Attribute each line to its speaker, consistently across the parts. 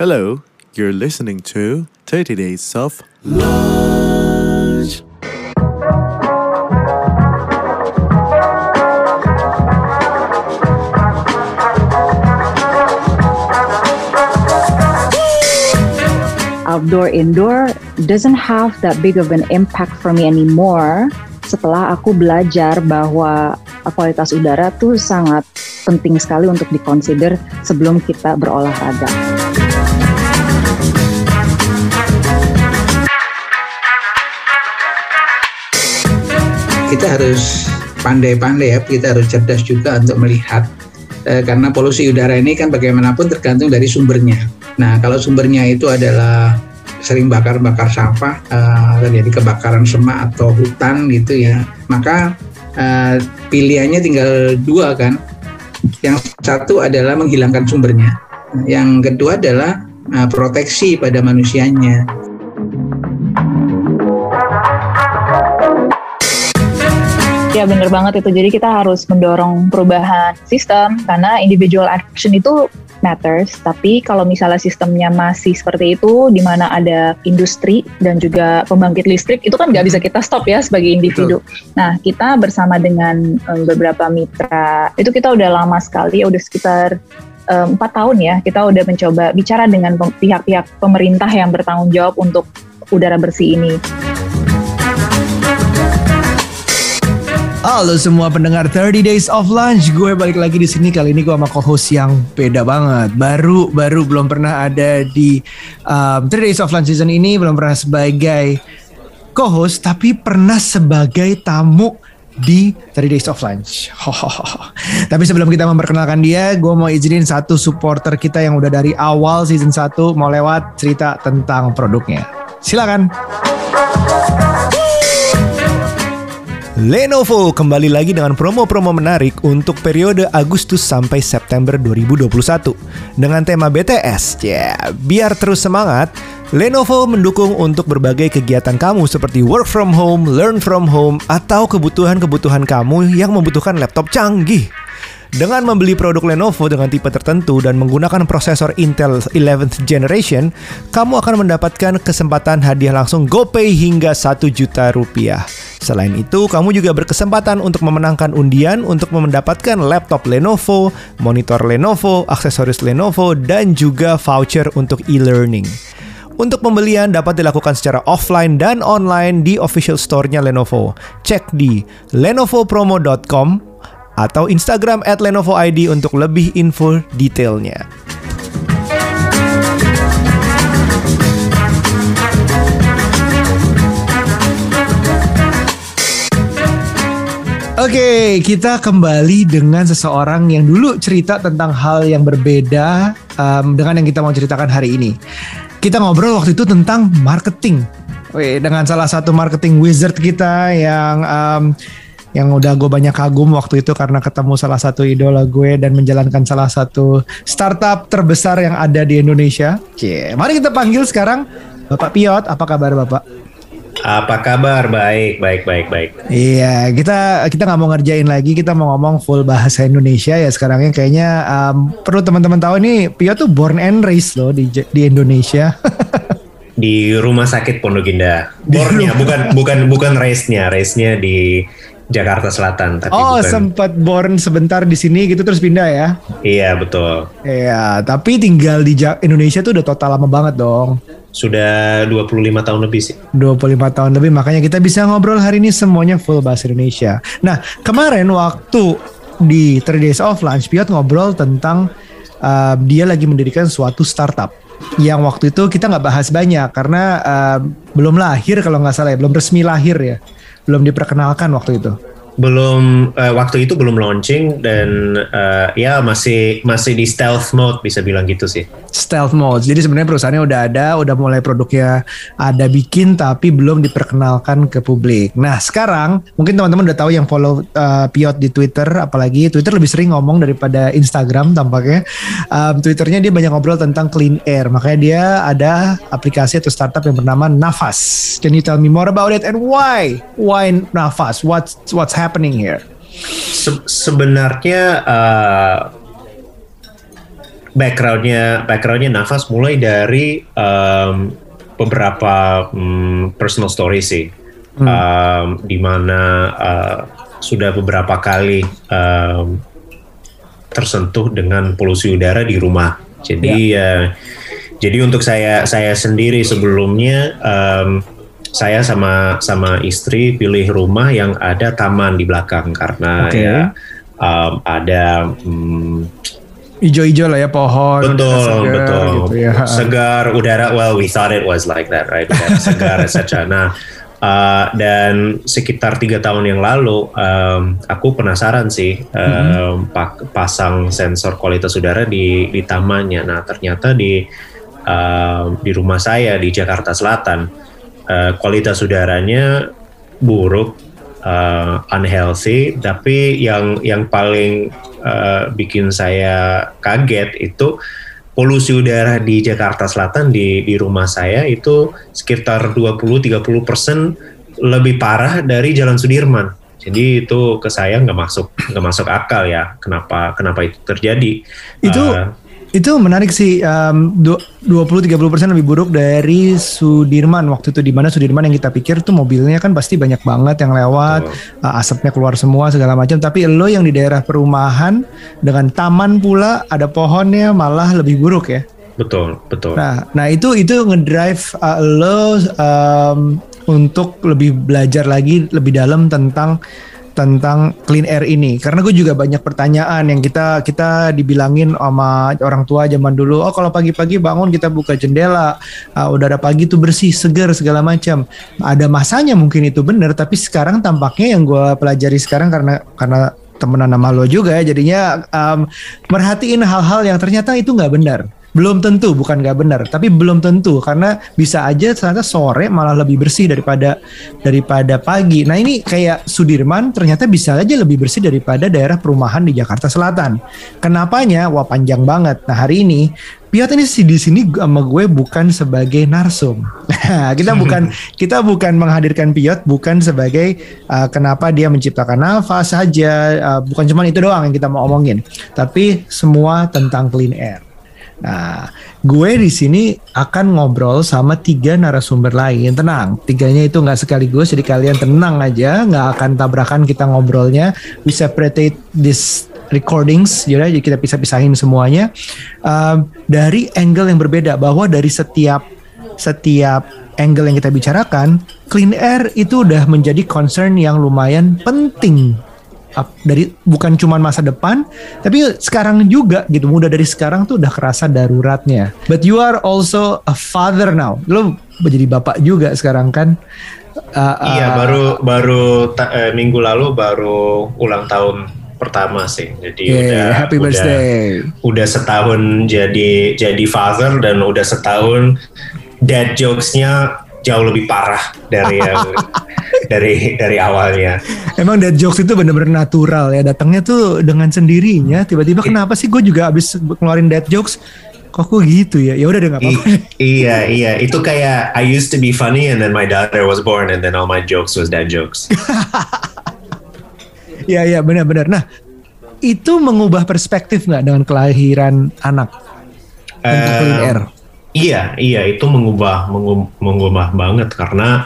Speaker 1: Hello, you're listening to 30 Days of Lunch.
Speaker 2: outdoor indoor doesn't have that big of an impact for me anymore setelah aku belajar bahwa kualitas udara tuh sangat penting sekali untuk dikonsider sebelum kita berolahraga.
Speaker 3: Kita harus pandai-pandai ya, kita harus cerdas juga untuk melihat eh, karena polusi udara ini kan bagaimanapun tergantung dari sumbernya. Nah, kalau sumbernya itu adalah sering bakar-bakar sampah, uh, terjadi kebakaran semak atau hutan gitu ya, maka uh, pilihannya tinggal dua kan. Yang satu adalah menghilangkan sumbernya, yang kedua adalah proteksi pada manusianya.
Speaker 2: Ya bener banget itu. Jadi kita harus mendorong perubahan sistem karena individual action itu matters. Tapi kalau misalnya sistemnya masih seperti itu, di mana ada industri dan juga pembangkit listrik, itu kan nggak bisa kita stop ya sebagai individu. Betul. Nah, kita bersama dengan um, beberapa mitra, itu kita udah lama sekali, udah sekitar empat um, tahun ya, kita udah mencoba bicara dengan pihak-pihak pemerintah yang bertanggung jawab untuk udara bersih ini.
Speaker 4: Halo semua pendengar 30 Days of Lunch, gue balik lagi di sini kali ini gue sama co-host yang beda banget. Baru baru belum pernah ada di um, 30 Days of Lunch season ini, belum pernah sebagai co-host, tapi pernah sebagai tamu di 30 Days of Lunch. Tapi sebelum kita memperkenalkan dia, gue mau izinin satu supporter kita yang udah dari awal season 1 mau lewat cerita tentang produknya. Silakan. Lenovo kembali lagi dengan promo-promo menarik untuk periode Agustus sampai September 2021 dengan tema BTS. Ya, yeah, biar terus semangat, Lenovo mendukung untuk berbagai kegiatan kamu seperti work from home, learn from home, atau kebutuhan-kebutuhan kamu yang membutuhkan laptop canggih. Dengan membeli produk Lenovo dengan tipe tertentu dan menggunakan prosesor Intel 11th generation, kamu akan mendapatkan kesempatan hadiah langsung GoPay hingga 1 juta rupiah. Selain itu, kamu juga berkesempatan untuk memenangkan undian untuk mendapatkan laptop Lenovo, monitor Lenovo, aksesoris Lenovo, dan juga voucher untuk e-learning. Untuk pembelian dapat dilakukan secara offline dan online di official store-nya Lenovo. Cek di lenovopromo.com atau Instagram at Lenovo ID untuk lebih info detailnya. Oke, okay, kita kembali dengan seseorang yang dulu cerita tentang hal yang berbeda um, dengan yang kita mau ceritakan hari ini. Kita ngobrol waktu itu tentang marketing. Wih, dengan salah satu marketing wizard kita yang um, yang udah gue banyak kagum waktu itu karena ketemu salah satu idola gue dan menjalankan salah satu startup terbesar yang ada di Indonesia. Cie, mari kita panggil sekarang Bapak Piot. Apa kabar Bapak?
Speaker 5: Apa kabar? Baik, baik, baik, baik.
Speaker 4: Iya, kita kita nggak mau ngerjain lagi, kita mau ngomong full bahasa Indonesia ya sekarangnya. Kayaknya um, perlu teman-teman tahu ini Pio tuh born and raised loh di di Indonesia.
Speaker 5: di rumah sakit Pondok Indah. Bornnya bukan bukan bukan race-nya, race-nya di Jakarta Selatan.
Speaker 4: Tapi oh, bukan... sempat born sebentar di sini gitu terus pindah ya?
Speaker 5: Iya betul.
Speaker 4: Iya, tapi tinggal di Indonesia tuh udah total lama banget dong.
Speaker 5: Sudah 25 tahun lebih sih.
Speaker 4: 25 tahun lebih, makanya kita bisa ngobrol hari ini semuanya full bahasa Indonesia. Nah, kemarin waktu di 3 Days of Lunch, Piot ngobrol tentang uh, dia lagi mendirikan suatu startup yang waktu itu kita nggak bahas banyak karena uh, belum lahir kalau nggak salah ya, belum resmi lahir ya belum diperkenalkan waktu itu
Speaker 5: belum uh, waktu itu belum launching dan uh, ya masih masih di stealth mode bisa bilang gitu sih.
Speaker 4: Stealth mode. Jadi sebenarnya perusahaannya udah ada, udah mulai produknya ada bikin tapi belum diperkenalkan ke publik. Nah, sekarang mungkin teman-teman udah tahu yang follow uh, Piot di Twitter apalagi Twitter lebih sering ngomong daripada Instagram tampaknya. Um, Twitternya dia banyak ngobrol tentang clean air. Makanya dia ada aplikasi atau startup yang bernama Nafas. Can you tell me more about it and why? Why Nafas? What's what's happening here?
Speaker 5: Se sebenarnya uh, backgroundnya backgroundnya nafas mulai dari um, beberapa um, personal story sih, hmm. um, di mana uh, sudah beberapa kali um, tersentuh dengan polusi udara di rumah. Jadi ya. uh, jadi untuk saya saya sendiri sebelumnya um, saya sama sama istri pilih rumah yang ada taman di belakang karena okay. ya um, ada um,
Speaker 4: Ijo-ijo lah ya pohon.
Speaker 5: Betul, segar, betul. Gitu ya. Segar udara. Well, we thought it was like that, right? Udara segar, etc. Nah, uh, dan sekitar tiga tahun yang lalu, um, aku penasaran sih um, mm-hmm. pasang sensor kualitas udara di di tamannya. Nah, ternyata di uh, di rumah saya di Jakarta Selatan, uh, kualitas udaranya buruk uh, unhealthy tapi yang yang paling uh, bikin saya kaget itu polusi udara di Jakarta Selatan di di rumah saya itu sekitar 20-30 persen lebih parah dari Jalan Sudirman. Jadi itu ke saya nggak masuk nggak masuk akal ya kenapa kenapa itu terjadi.
Speaker 4: Itu uh, itu menarik sih um, 20-30% lebih buruk dari Sudirman. Waktu itu di mana Sudirman yang kita pikir tuh mobilnya kan pasti banyak banget yang lewat oh. uh, asapnya keluar semua segala macam. Tapi lo yang di daerah perumahan dengan taman pula ada pohonnya malah lebih buruk ya?
Speaker 5: Betul betul.
Speaker 4: Nah nah itu itu ngedrive uh, lo um, untuk lebih belajar lagi lebih dalam tentang tentang clean air ini. Karena gue juga banyak pertanyaan yang kita kita dibilangin sama orang tua zaman dulu oh kalau pagi-pagi bangun kita buka jendela uh, udara pagi tuh bersih segar segala macam. Ada masanya mungkin itu benar tapi sekarang tampaknya yang gue pelajari sekarang karena karena temenan sama lo juga ya jadinya um, merhatiin hal-hal yang ternyata itu nggak benar belum tentu, bukan nggak benar, tapi belum tentu karena bisa aja ternyata sore malah lebih bersih daripada daripada pagi. Nah ini kayak Sudirman ternyata bisa aja lebih bersih daripada daerah perumahan di Jakarta Selatan. Kenapanya? Wah panjang banget. Nah hari ini Piot ini sih di sini sama gue bukan sebagai narsum. kita bukan kita bukan menghadirkan Piot bukan sebagai uh, kenapa dia menciptakan nafas saja, uh, bukan cuma itu doang yang kita mau omongin, tapi semua tentang clean air. Nah, gue di sini akan ngobrol sama tiga narasumber lain. Tenang, tiganya itu nggak sekaligus, jadi kalian tenang aja, nggak akan tabrakan kita ngobrolnya. We separate this recordings, jadi kita pisah-pisahin semuanya uh, dari angle yang berbeda. Bahwa dari setiap setiap angle yang kita bicarakan, clean air itu udah menjadi concern yang lumayan penting dari bukan cuma masa depan tapi sekarang juga gitu. Mudah dari sekarang tuh udah kerasa daruratnya. But you are also a father now. Lo menjadi bapak juga sekarang kan?
Speaker 5: Uh, iya uh, baru baru uh, minggu lalu baru ulang tahun pertama sih. Jadi yeah, udah
Speaker 4: happy birthday.
Speaker 5: udah, udah setahun jadi jadi father dan udah setahun dad jokesnya jauh lebih parah dari yang dari dari awalnya.
Speaker 4: Emang dead jokes itu benar-benar natural ya. Datangnya tuh dengan sendirinya. Tiba-tiba kenapa sih gue juga abis ngeluarin dead jokes? Kok gue gitu ya? Ya udah deh nggak apa-apa
Speaker 5: iya iya. Itu kayak I used to be funny and then my daughter was born and then all my jokes was dead jokes.
Speaker 4: Iya iya. Benar-benar nah itu mengubah perspektif nggak dengan kelahiran anak?
Speaker 5: Um, untuk clean air Iya, iya itu mengubah mengubah banget karena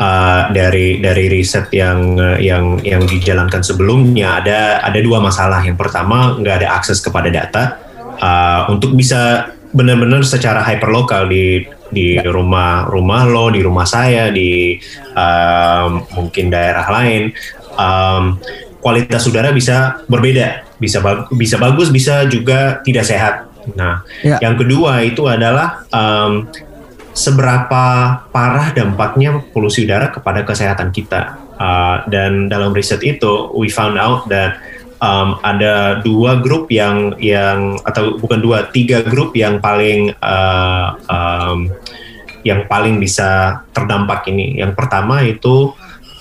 Speaker 5: uh, dari dari riset yang yang yang dijalankan sebelumnya ada ada dua masalah. Yang pertama nggak ada akses kepada data uh, untuk bisa benar-benar secara hyperlokal di di rumah rumah lo, di rumah saya, di uh, mungkin daerah lain. Um, kualitas udara bisa berbeda, bisa bisa bagus, bisa juga tidak sehat Nah, ya. yang kedua itu adalah um, seberapa parah dampaknya polusi udara kepada kesehatan kita. Uh, dan dalam riset itu, we found out that um, ada dua grup yang yang atau bukan dua, tiga grup yang paling uh, um, yang paling bisa terdampak ini. Yang pertama itu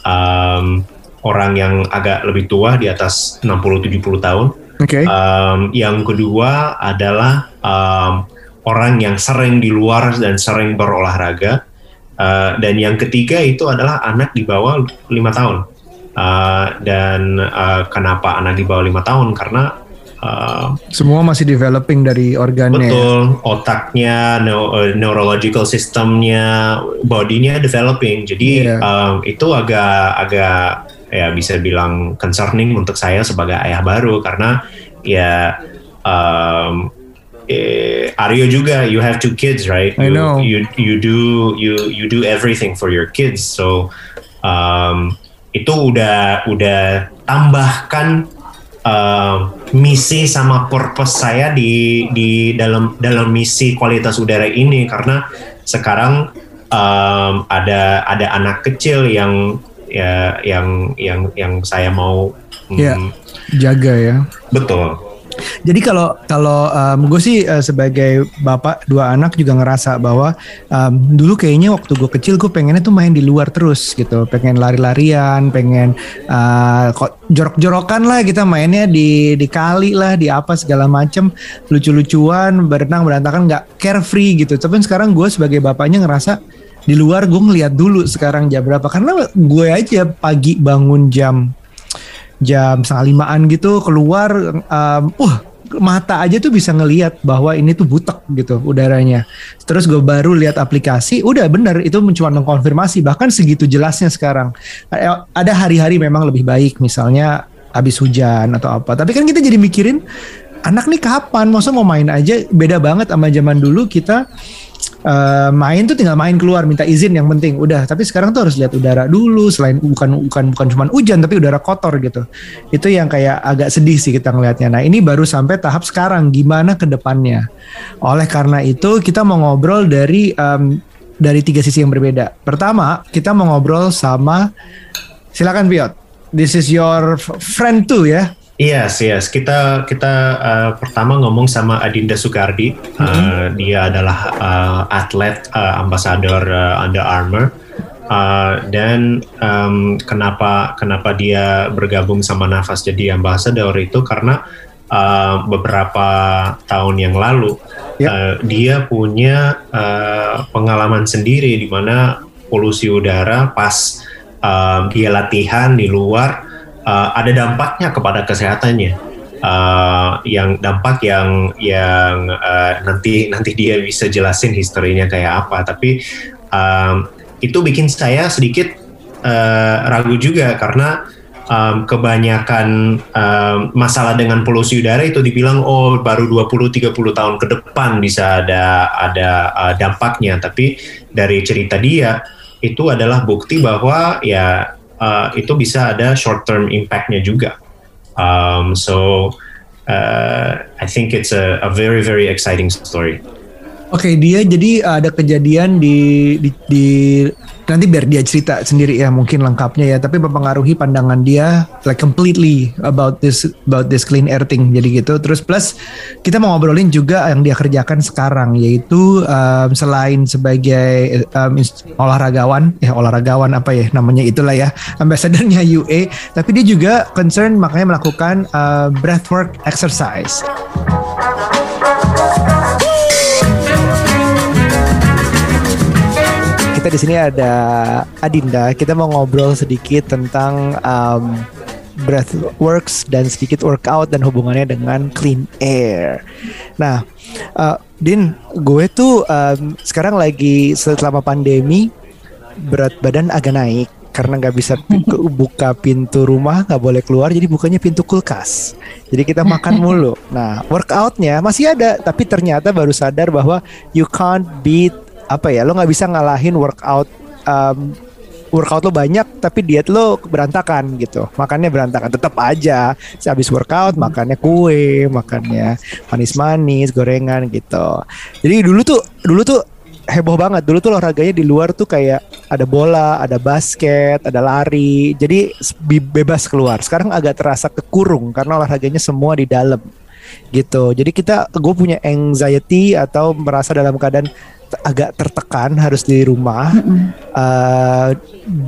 Speaker 5: um, orang yang agak lebih tua di atas 60-70 tahun
Speaker 4: Okay.
Speaker 5: Um, yang kedua adalah um, orang yang sering di luar dan sering berolahraga. Uh, dan yang ketiga itu adalah anak di bawah lima tahun. Uh, dan uh, kenapa anak di bawah lima tahun? Karena uh,
Speaker 4: semua masih developing dari organnya.
Speaker 5: Betul, otaknya, uh, neurological systemnya, bodinya developing. Jadi yeah. um, itu agak agak ya bisa bilang concerning untuk saya sebagai ayah baru karena ya um, eh, Aryo juga you have two kids right?
Speaker 4: You, I know.
Speaker 5: you you do you you do everything for your kids. So um, itu udah udah tambahkan uh, misi sama purpose saya di di dalam dalam misi kualitas udara ini. Karena sekarang um, ada ada anak kecil yang ya yang yang yang saya mau
Speaker 4: ya, hmm, jaga ya.
Speaker 5: betul.
Speaker 4: Jadi kalau kalau um, gue sih uh, sebagai bapak dua anak juga ngerasa bahwa um, dulu kayaknya waktu gue kecil gue pengennya tuh main di luar terus gitu, pengen lari-larian, pengen uh, jorok-jorokan lah kita mainnya di di kali lah, di apa segala macem, lucu-lucuan, berenang berantakan nggak carefree gitu. Tapi sekarang gue sebagai bapaknya ngerasa di luar gue ngeliat dulu sekarang jam berapa karena gue aja pagi bangun jam jam setengah limaan gitu keluar um, uh mata aja tuh bisa ngelihat bahwa ini tuh butek gitu udaranya. Terus gue baru lihat aplikasi, udah bener itu cuma mengkonfirmasi bahkan segitu jelasnya sekarang. Ada hari-hari memang lebih baik misalnya habis hujan atau apa. Tapi kan kita jadi mikirin anak nih kapan? Masa mau main aja beda banget sama zaman dulu kita uh, main tuh tinggal main keluar minta izin yang penting. Udah tapi sekarang tuh harus lihat udara dulu selain bukan bukan bukan cuma hujan tapi udara kotor gitu. Itu yang kayak agak sedih sih kita ngelihatnya nah ini baru sampai tahap sekarang gimana ke depannya? Oleh karena itu kita mau ngobrol dari um, dari tiga sisi yang berbeda. Pertama kita mau ngobrol sama silakan Piot. This is your friend too ya
Speaker 5: Yes, yes. Kita kita uh, pertama ngomong sama Adinda Sukardi. Uh, mm-hmm. Dia adalah uh, atlet uh, ambasador uh, Under Armour. Uh, dan um, kenapa kenapa dia bergabung sama Nafas jadi ambasador itu karena uh, beberapa tahun yang lalu yep. Ya. uh, dia punya uh, pengalaman sendiri di mana polusi udara pas uh, dia latihan di luar uh, ada dampaknya kepada kesehatannya. Uh, yang dampak yang yang uh, nanti nanti dia bisa jelasin historinya kayak apa. Tapi um, itu bikin saya sedikit uh, ragu juga karena um, kebanyakan um, masalah dengan polusi udara itu dibilang oh baru 20 30 tahun ke depan bisa ada ada uh, dampaknya tapi dari cerita dia itu adalah bukti bahwa ya uh, itu bisa ada short term impactnya juga. Um, so uh, I think it's a, a very very exciting story.
Speaker 4: Oke, okay, dia jadi ada kejadian di, di di nanti biar dia cerita sendiri ya mungkin lengkapnya ya. Tapi mempengaruhi pandangan dia like completely about this about this clean air thing. Jadi gitu. Terus plus kita mau ngobrolin juga yang dia kerjakan sekarang yaitu um, selain sebagai um, olahragawan ya olahragawan apa ya namanya itulah ya ambassadornya UA tapi dia juga concern makanya melakukan uh, breathwork exercise kita di sini ada Adinda. Kita mau ngobrol sedikit tentang um, breathworks dan sedikit workout dan hubungannya dengan clean air. Nah, uh, Din, gue tuh um, sekarang lagi selama pandemi berat badan agak naik karena nggak bisa buka pintu rumah nggak boleh keluar jadi bukannya pintu kulkas jadi kita makan mulu nah workoutnya masih ada tapi ternyata baru sadar bahwa you can't beat apa ya lo nggak bisa ngalahin workout um, workout lo banyak tapi diet lo berantakan gitu. Makannya berantakan tetap aja. Habis workout makannya kue makannya manis-manis gorengan gitu. Jadi dulu tuh dulu tuh heboh banget. Dulu tuh olahraganya di luar tuh kayak ada bola ada basket ada lari. Jadi bebas keluar. Sekarang agak terasa kekurung karena olahraganya semua di dalam gitu. Jadi kita gue punya anxiety atau merasa dalam keadaan agak tertekan harus di rumah. Mm -hmm. uh,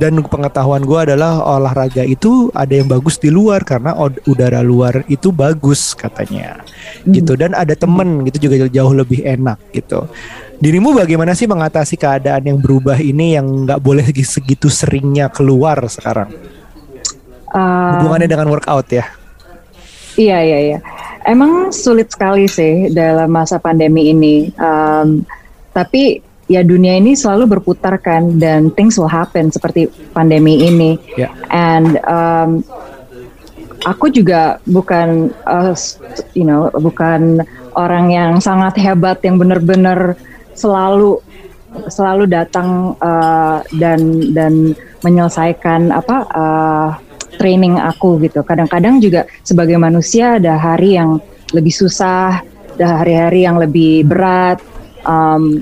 Speaker 4: dan pengetahuan gue adalah olahraga itu ada yang bagus di luar karena udara luar itu bagus katanya. Mm. gitu. Dan ada temen gitu juga jauh lebih enak gitu. Dirimu bagaimana sih mengatasi keadaan yang berubah ini yang nggak boleh segitu seringnya keluar sekarang? Uh, hubungannya dengan workout ya?
Speaker 2: Iya iya iya
Speaker 6: emang sulit sekali sih dalam masa pandemi ini. Um, tapi ya dunia ini selalu berputar kan dan things will happen seperti pandemi ini.
Speaker 4: Yeah.
Speaker 6: And um, aku juga bukan uh, you know bukan orang yang sangat hebat yang benar-benar selalu selalu datang uh, dan dan menyelesaikan apa uh, training aku gitu. Kadang-kadang juga sebagai manusia ada hari yang lebih susah, ada hari-hari yang lebih berat. Um,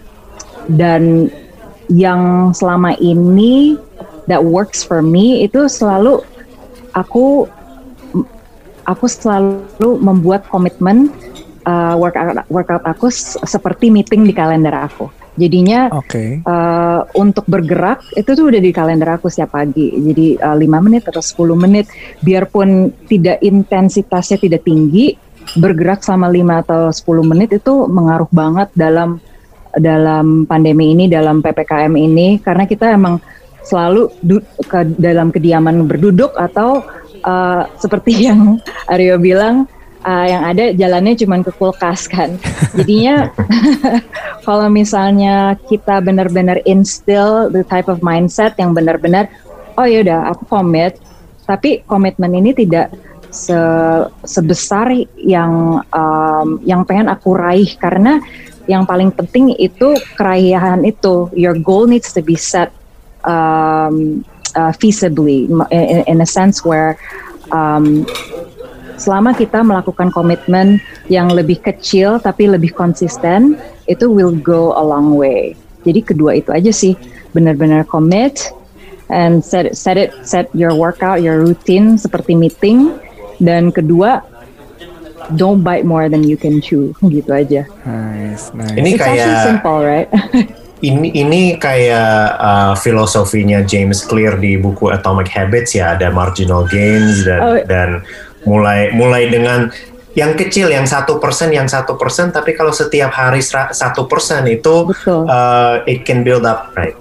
Speaker 6: dan yang selama ini that works for me itu selalu aku aku selalu membuat komitmen uh, workout workout aku seperti meeting di kalender aku. Jadinya
Speaker 4: okay.
Speaker 6: uh, untuk bergerak itu tuh udah di kalender aku setiap pagi. Jadi uh, 5 menit atau 10 menit biarpun tidak intensitasnya tidak tinggi, bergerak selama 5 atau 10 menit itu mengaruh banget dalam dalam pandemi ini, dalam PPKM ini, karena kita emang selalu ke dalam kediaman berduduk atau uh, seperti yang Aryo bilang, uh, yang ada jalannya cuma ke kulkas kan. Jadinya kalau misalnya kita benar-benar instill the type of mindset yang benar-benar, oh ya udah aku komit, tapi komitmen ini tidak se sebesar yang um, yang pengen aku raih karena yang paling penting itu kerayahan itu your goal needs to be set um, uh, feasibly in, in a sense where um, selama kita melakukan komitmen yang lebih kecil tapi lebih konsisten itu will go a long way jadi kedua itu aja sih benar-benar commit and set set it set your workout your routine seperti meeting dan kedua don't bite more than you can chew gitu aja.
Speaker 4: Nice, nice.
Speaker 5: Ini
Speaker 6: It's
Speaker 5: kayak
Speaker 6: simple, right?
Speaker 5: ini ini kayak uh, filosofinya James Clear di buku Atomic Habits ya ada marginal gains dan
Speaker 6: Oh.
Speaker 5: dan mulai mulai dengan yang kecil yang satu persen yang satu persen tapi kalau setiap hari satu persen itu
Speaker 6: Betul.
Speaker 5: uh, it can build up right.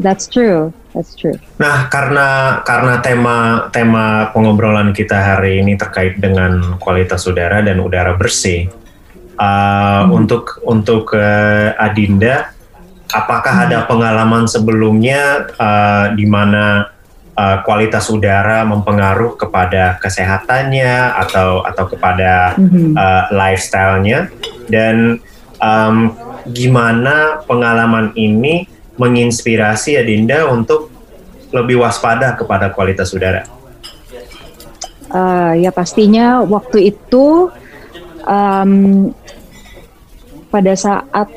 Speaker 6: That's true. That's true.
Speaker 5: Nah, karena karena tema tema pengobrolan kita hari ini terkait dengan kualitas udara dan udara bersih, uh, untuk untuk uh, Adinda, apakah ada pengalaman sebelumnya uh, di mana uh, kualitas udara mempengaruh kepada kesehatannya atau atau kepada
Speaker 6: Mhm.
Speaker 5: uh, lifestyle-nya dan um, gimana pengalaman ini menginspirasi Adinda untuk lebih waspada kepada kualitas udara.
Speaker 6: Uh, ya pastinya waktu itu um, pada saat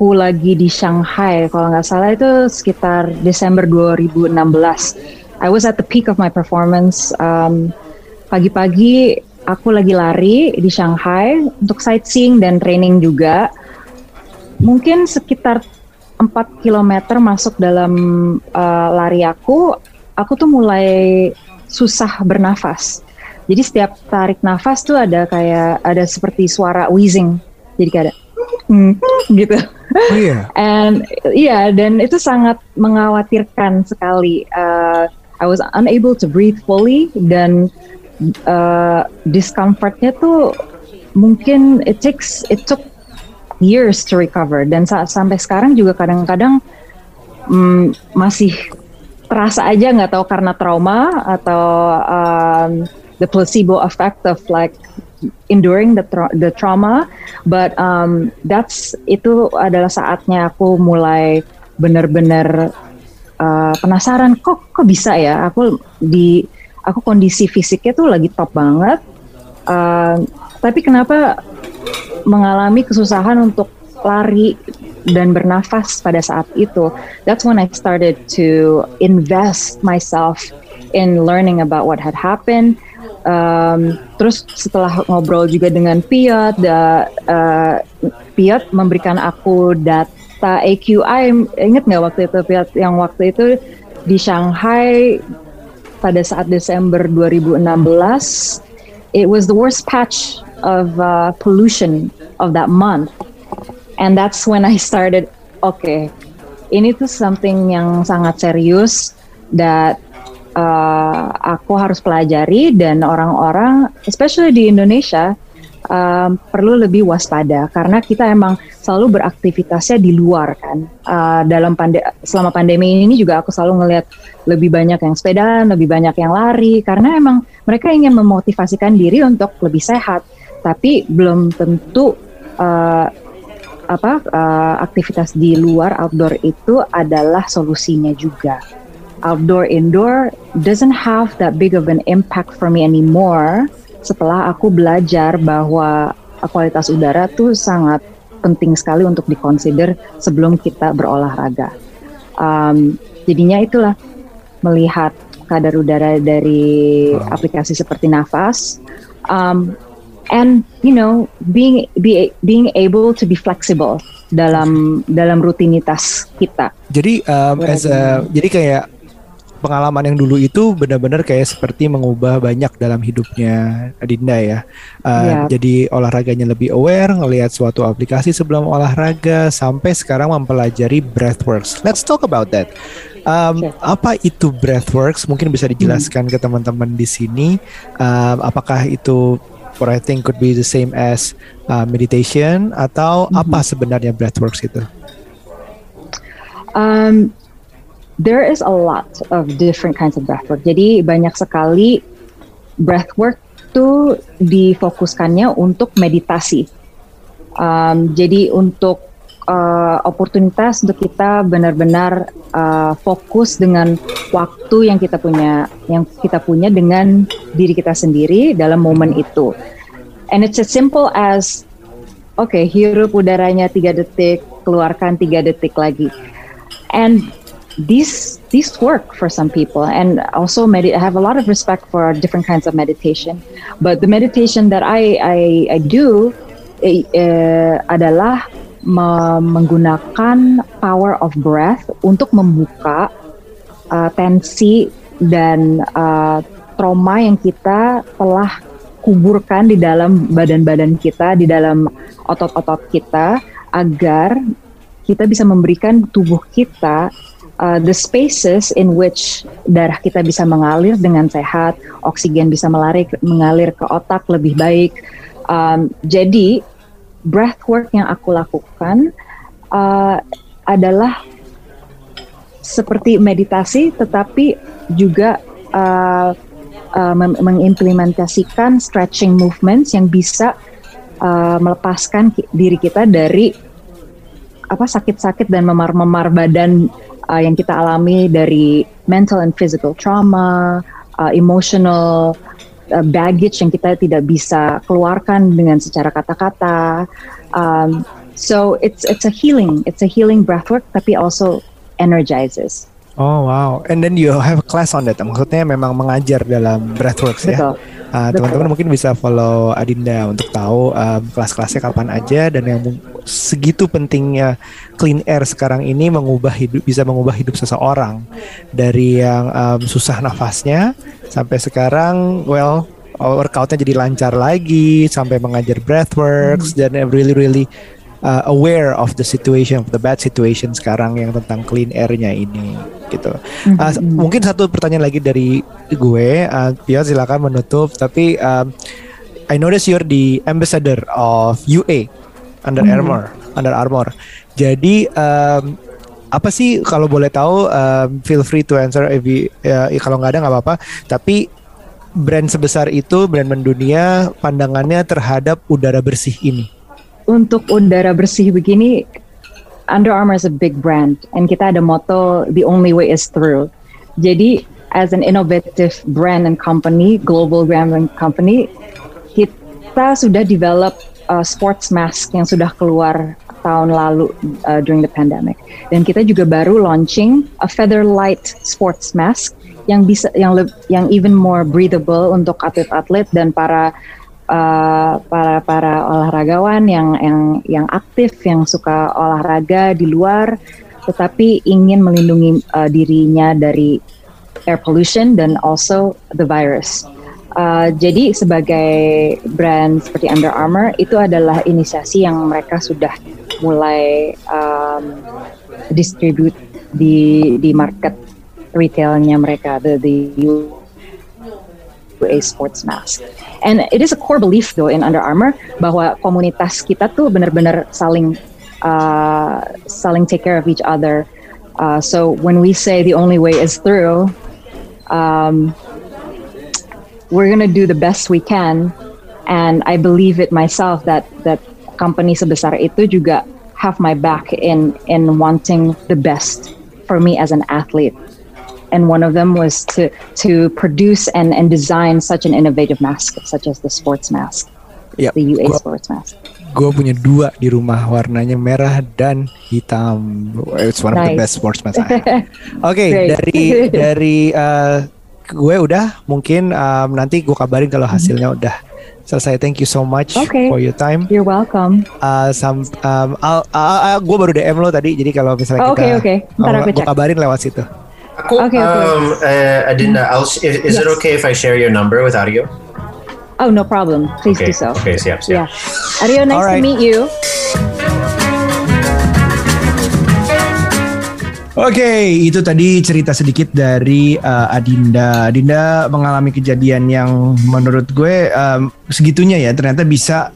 Speaker 6: aku lagi di Shanghai, kalau nggak salah itu sekitar Desember 2016. I was at the peak of my performance. Um, pagi-pagi aku lagi lari di Shanghai untuk sightseeing dan training juga. Mungkin sekitar 4 km masuk dalam uh, lari aku, aku tuh mulai susah bernafas. Jadi setiap tarik nafas tuh ada kayak ada seperti suara wheezing. Jadi kayak ada "Hmm," gitu.
Speaker 4: Oh iya.
Speaker 6: And iya dan itu sangat mengkhawatirkan sekali. Uh, I was unable to breathe fully dan uh, discomfortnya tuh mungkin it takes it took years to recover dan sa sampai sekarang juga kadang-kadang mm, masih terasa aja nggak tahu karena trauma atau um, the placebo effect of like enduring the tra the trauma but um, that's itu adalah saatnya aku mulai benar-benar uh, penasaran kok kok bisa ya aku di aku kondisi fisiknya tuh lagi top banget uh, tapi kenapa mengalami kesusahan untuk lari dan bernafas pada saat itu. That's when I started to invest myself in learning about what had happened. Um, terus setelah ngobrol juga dengan Piot, uh, Piot memberikan aku data AQI. Ingat nggak waktu itu Piot yang waktu itu di Shanghai pada saat Desember 2016, it was the worst patch of uh, pollution of that month. And that's when I started, okay, ini tuh something yang sangat serius that uh, aku harus pelajari dan orang-orang, especially di Indonesia, um, perlu lebih waspada. Karena kita emang selalu beraktivitasnya di luar kan. Uh, dalam pande selama pandemi ini juga aku selalu ngelihat lebih banyak yang sepeda, lebih banyak yang lari. Karena emang mereka ingin memotivasikan diri untuk lebih sehat, tapi belum tentu uh, apa uh, aktivitas di luar outdoor itu adalah solusinya juga outdoor indoor doesn't have that big of an impact for me anymore setelah aku belajar bahwa kualitas udara tuh sangat penting sekali untuk dikonsider sebelum kita berolahraga. Um, jadinya itulah melihat kadar udara dari aplikasi seperti nafas, um, and you know being be, being able to be flexible dalam dalam rutinitas kita.
Speaker 4: Jadi um, as a, jadi kayak pengalaman yang dulu itu benar-benar kayak seperti mengubah banyak dalam hidupnya Adinda ya. Uh, yeah. Jadi olahraganya lebih aware, ngelihat suatu aplikasi sebelum olahraga sampai sekarang mempelajari breathworks. Let's talk about that. Um, sure. Apa itu breathworks? Mungkin bisa dijelaskan hmm. ke teman-teman di sini. Um, apakah itu what I think could be the same as uh, meditation atau hmm. apa sebenarnya breathworks itu?
Speaker 6: Um, there is a lot of different kinds of breathwork. Jadi banyak sekali breathwork itu difokuskannya untuk meditasi. Um, jadi untuk uh, oportunitas untuk kita benar-benar uh, fokus dengan waktu yang kita punya, yang kita punya dengan diri kita sendiri dalam momen itu. And it's as simple as, oke, okay, hirup udaranya tiga detik, keluarkan tiga detik lagi. And these these work for some people. And also med- I have a lot of respect for different kinds of meditation. But the meditation that I I, I do eh, eh, adalah me- menggunakan power of breath untuk membuka uh, tensi dan uh, trauma yang kita telah kuburkan di dalam badan-badan kita di dalam otot-otot kita agar kita bisa memberikan tubuh kita uh, the spaces in which darah kita bisa mengalir dengan sehat, oksigen bisa melarik, mengalir ke otak lebih baik. Um, jadi breathwork yang aku lakukan uh, adalah seperti meditasi, tetapi juga uh, uh, mengimplementasikan stretching movements yang bisa uh, melepaskan diri kita dari apa sakit-sakit dan memar-memar badan uh, yang kita alami dari mental and physical trauma, uh, emotional uh, baggage yang kita tidak bisa keluarkan dengan secara kata-kata. Um, so it's it's a healing, it's a healing breathwork, tapi also energizes.
Speaker 4: Oh wow, and then you have a class on that. Maksudnya memang mengajar dalam breathworks ya. Uh, teman-teman mungkin bisa follow Adinda untuk tahu um, kelas-kelasnya kapan aja dan yang segitu pentingnya clean air sekarang ini mengubah hidup bisa mengubah hidup seseorang dari yang um, susah nafasnya sampai sekarang well workoutnya jadi lancar lagi sampai mengajar breathworks hmm. dan really really uh, aware of the situation of the bad situation sekarang yang tentang clean airnya ini gitu. Uh, mungkin satu pertanyaan lagi dari gue, uh, Pio silakan menutup. Tapi um, I notice you're the ambassador of UA Under mm-hmm. Armour, Under Armour. Jadi um, apa sih kalau boleh tahu um, feel free to answer if you, uh, kalau nggak ada nggak apa-apa. Tapi brand sebesar itu, brand mendunia, pandangannya terhadap udara bersih ini
Speaker 6: untuk udara bersih begini Under Armour is a big brand and kita ada motto the only way is through. Jadi as an innovative brand and company, global brand and company, kita sudah develop uh, sports mask yang sudah keluar tahun lalu uh, during the pandemic. Dan kita juga baru launching a feather light sports mask yang bisa yang yang even more breathable untuk atlet-atlet dan para uh, para para olahragawan yang yang yang aktif yang suka olahraga di luar tetapi ingin melindungi uh, dirinya dari air pollution dan also the virus. Uh, jadi sebagai brand seperti Under Armour itu adalah inisiasi yang mereka sudah mulai um, distribute di di market
Speaker 2: retailnya mereka, the the UA Sports Mask. And it is a core belief though in Under Armour bahwa komunitas kita tuh benar-benar saling uh, saling take care of each other. Uh, so when we say the only way is through, um, we're gonna do the best we can, and I believe it myself that that company sebesar itu juga have my back in in wanting the best for me as an athlete. And one of them was to to produce and, and design such an innovative mask, such as the sports mask,
Speaker 4: Yep.
Speaker 2: the UA
Speaker 4: Gua-
Speaker 2: sports mask.
Speaker 4: Gue punya dua di rumah warnanya merah dan hitam. It's one of the
Speaker 2: Nice.
Speaker 4: best sports mask. Oke,
Speaker 2: Great.
Speaker 4: dari dari uh, gue udah mungkin um, nanti gue kabarin kalau hasilnya udah selesai. Thank you so much
Speaker 2: Okay.
Speaker 4: for your time.
Speaker 2: You're welcome.
Speaker 4: Uh, um, I'll- uh, uh, gue baru DM lo tadi, jadi kalau misalnya
Speaker 2: Oh,
Speaker 4: kita,
Speaker 2: oke, oke. Ntar aku
Speaker 4: gue
Speaker 2: cek.
Speaker 4: kabarin lewat situ.
Speaker 5: Aku,
Speaker 2: Okay, okay.
Speaker 5: um, uh, Adinda, I'll, is, is it
Speaker 2: Yes.
Speaker 5: okay if I share your number with Aryo?
Speaker 2: Oh, no problem. Please
Speaker 5: Okay,
Speaker 2: do so.
Speaker 5: okay, siap, siap.
Speaker 2: Yeah. Aryo, nice
Speaker 4: Alright.
Speaker 2: to meet you.
Speaker 4: Oke, itu tadi cerita sedikit dari uh, Adinda. Adinda mengalami kejadian yang menurut gue um, segitunya ya, ternyata bisa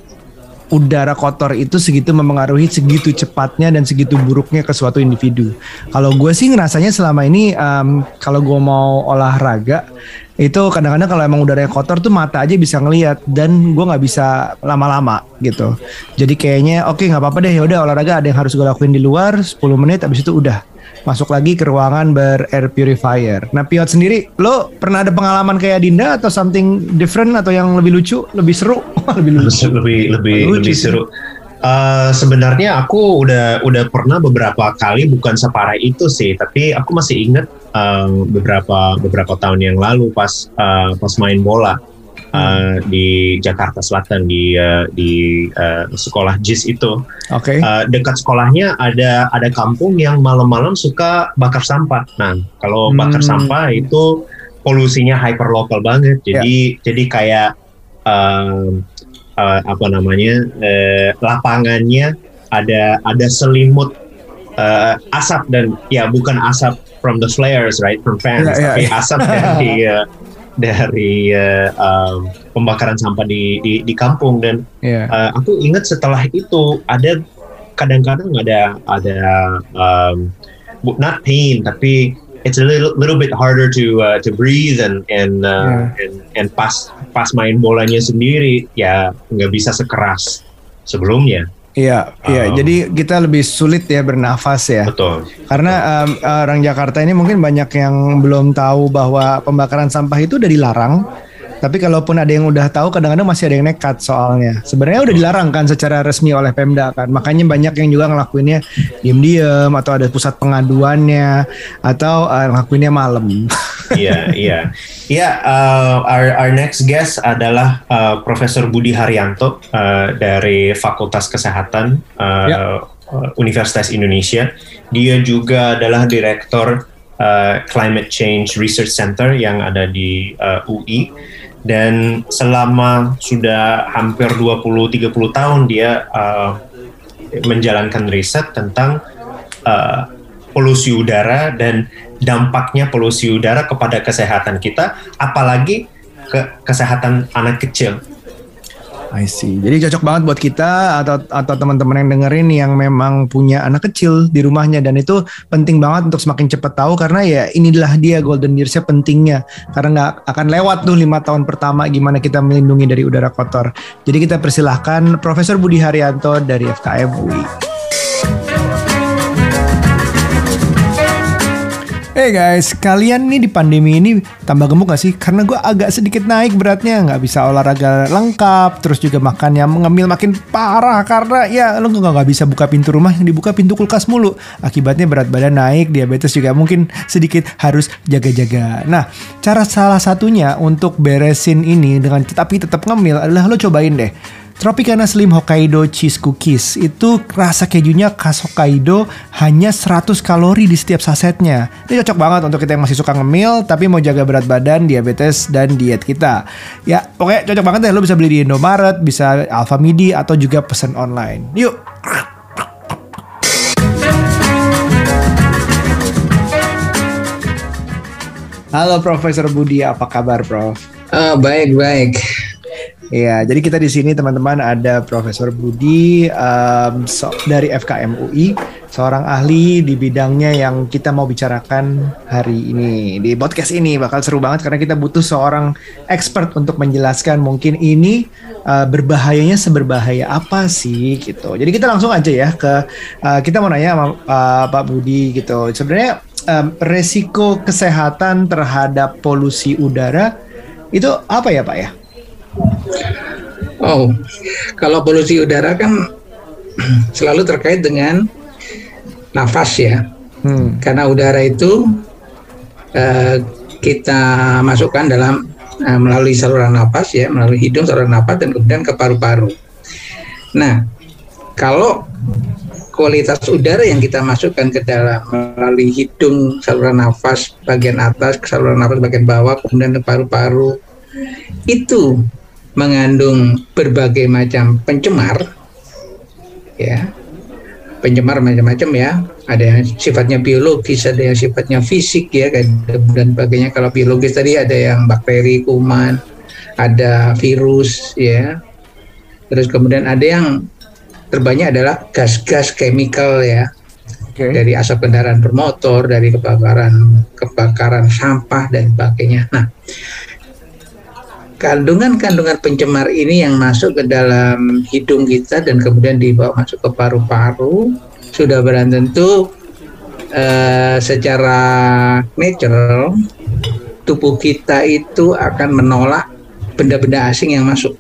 Speaker 4: udara kotor itu segitu mempengaruhi segitu cepatnya dan segitu buruknya ke suatu individu. Kalau gue sih ngerasanya selama ini um, kalau gue mau olahraga itu kadang-kadang kalau emang udaranya kotor tuh mata aja bisa ngelihat dan gue nggak bisa lama-lama gitu. Jadi kayaknya oke nggak apa-apa deh ya udah olahraga ada yang harus gue lakuin di luar 10 menit habis itu udah masuk lagi ke ruangan ber air purifier. Nah, Piot sendiri, lo pernah ada pengalaman kayak Dinda atau something different atau yang lebih lucu, lebih seru, lebih lucu?
Speaker 5: lebih lebih
Speaker 4: Lucu
Speaker 5: lebih
Speaker 4: sih.
Speaker 5: seru. Uh, sebenarnya aku udah udah pernah beberapa kali bukan separah itu sih, tapi aku masih ingat um, beberapa beberapa tahun yang lalu pas uh, pas main bola uh, di Jakarta Selatan di uh, di uh, sekolah JIS itu
Speaker 4: Oke.
Speaker 5: Uh, dekat sekolahnya ada ada kampung yang malam-malam suka bakar sampah. Nah, kalau bakar
Speaker 4: Hmm.
Speaker 5: sampah itu polusinya hyper lokal banget. Jadi jadi kayak um, uh, apa namanya uh, lapangannya ada ada selimut uh, asap dan ya bukan asap from the flares right from fans
Speaker 4: Iya, iya,
Speaker 5: tapi
Speaker 4: iya.
Speaker 5: asap dari uh, dari uh, um, pembakaran sampah di di, di kampung. Dan
Speaker 4: Iya.
Speaker 5: Uh, aku ingat setelah itu ada kadang-kadang ada ada um, not pain tapi it's a little little bit harder to uh, to breathe and and, uh, and and pas pas main bolanya sendiri ya nggak bisa sekeras sebelumnya
Speaker 4: Iya, iya.
Speaker 5: Um,
Speaker 4: Jadi kita lebih sulit ya bernafas ya.
Speaker 5: betul
Speaker 4: Karena em, orang Jakarta ini mungkin banyak yang belum tahu bahwa pembakaran sampah itu udah dilarang. Tapi kalaupun ada yang udah tahu, kadang-kadang masih ada yang nekat soalnya. Sebenarnya udah dilarang kan secara resmi oleh Pemda kan. Makanya banyak yang juga ngelakuinnya diem-diem atau ada pusat pengaduannya atau eh, ngelakuinnya malam.
Speaker 5: Iya, iya, iya. uh, our our next guest adalah uh, Profesor Budi Haryanto uh, dari Fakultas Kesehatan uh,
Speaker 4: Ya.
Speaker 5: uh, Universitas Indonesia. Dia juga adalah Direktur uh, Climate Change Research Center yang ada di uh, UI. Dan selama sudah hampir 20-30 tahun dia uh, menjalankan riset tentang uh, polusi udara dan dampaknya polusi udara kepada kesehatan kita, apalagi ke kesehatan anak kecil.
Speaker 4: I see. Jadi cocok banget buat kita atau atau teman-teman yang dengerin yang memang punya anak kecil di rumahnya dan itu penting banget untuk semakin cepat tahu karena ya inilah dia golden yearsnya pentingnya karena nggak akan lewat tuh lima tahun pertama gimana kita melindungi dari udara kotor. Jadi kita persilahkan Profesor Budi Haryanto dari FKM UI. Hey guys, kalian nih di pandemi ini tambah gemuk gak sih? Karena gue agak sedikit naik beratnya, nggak bisa olahraga lengkap, terus juga makannya mengemil makin parah karena ya lo nggak nggak bisa buka pintu rumah yang dibuka pintu kulkas mulu. Akibatnya berat badan naik, diabetes juga mungkin sedikit harus jaga-jaga. Nah, cara salah satunya untuk beresin ini dengan tetapi tetap ngemil adalah lo cobain deh. Tropicana Slim Hokkaido Cheese Cookies itu rasa kejunya khas Hokkaido hanya 100 kalori di setiap sasetnya. Ini cocok banget untuk kita yang masih suka ngemil tapi mau jaga berat badan, diabetes dan diet kita. Ya, oke cocok banget deh lo bisa beli di Indomaret, bisa Alfamidi atau juga pesan online. Yuk. Halo Profesor Budi, apa kabar Prof?
Speaker 3: Uh, baik baik.
Speaker 4: Iya, jadi kita di sini teman-teman ada Profesor Budi um, so, dari FKM UI, seorang ahli di bidangnya yang kita mau bicarakan hari ini di podcast ini bakal seru banget karena kita butuh seorang expert untuk menjelaskan mungkin ini uh, berbahayanya seberbahaya apa sih gitu. Jadi kita langsung aja ya ke uh, kita mau nanya sama uh, Pak Budi gitu. Sebenarnya um, resiko kesehatan terhadap polusi udara itu apa ya Pak ya?
Speaker 3: Oh, kalau polusi udara kan selalu terkait dengan nafas ya. Hmm. Karena udara itu uh, kita masukkan dalam uh, melalui saluran nafas ya, melalui hidung saluran nafas dan kemudian ke paru-paru. Nah, kalau kualitas udara yang kita masukkan ke dalam melalui hidung saluran nafas bagian atas ke saluran nafas bagian bawah kemudian ke paru-paru itu mengandung berbagai macam pencemar ya. Pencemar macam-macam ya. Ada yang sifatnya biologis ada yang sifatnya fisik ya dan sebagainya. Kalau biologis tadi ada yang bakteri kuman ada virus ya. Terus kemudian ada yang terbanyak adalah gas-gas chemical ya. Okay. dari asap kendaraan bermotor, dari kebakaran kebakaran sampah dan sebagainya. Nah, kandungan-kandungan pencemar ini yang masuk ke dalam hidung kita dan kemudian dibawa masuk ke paru-paru sudah barang tentu uh, secara natural tubuh kita itu akan menolak benda-benda asing yang masuk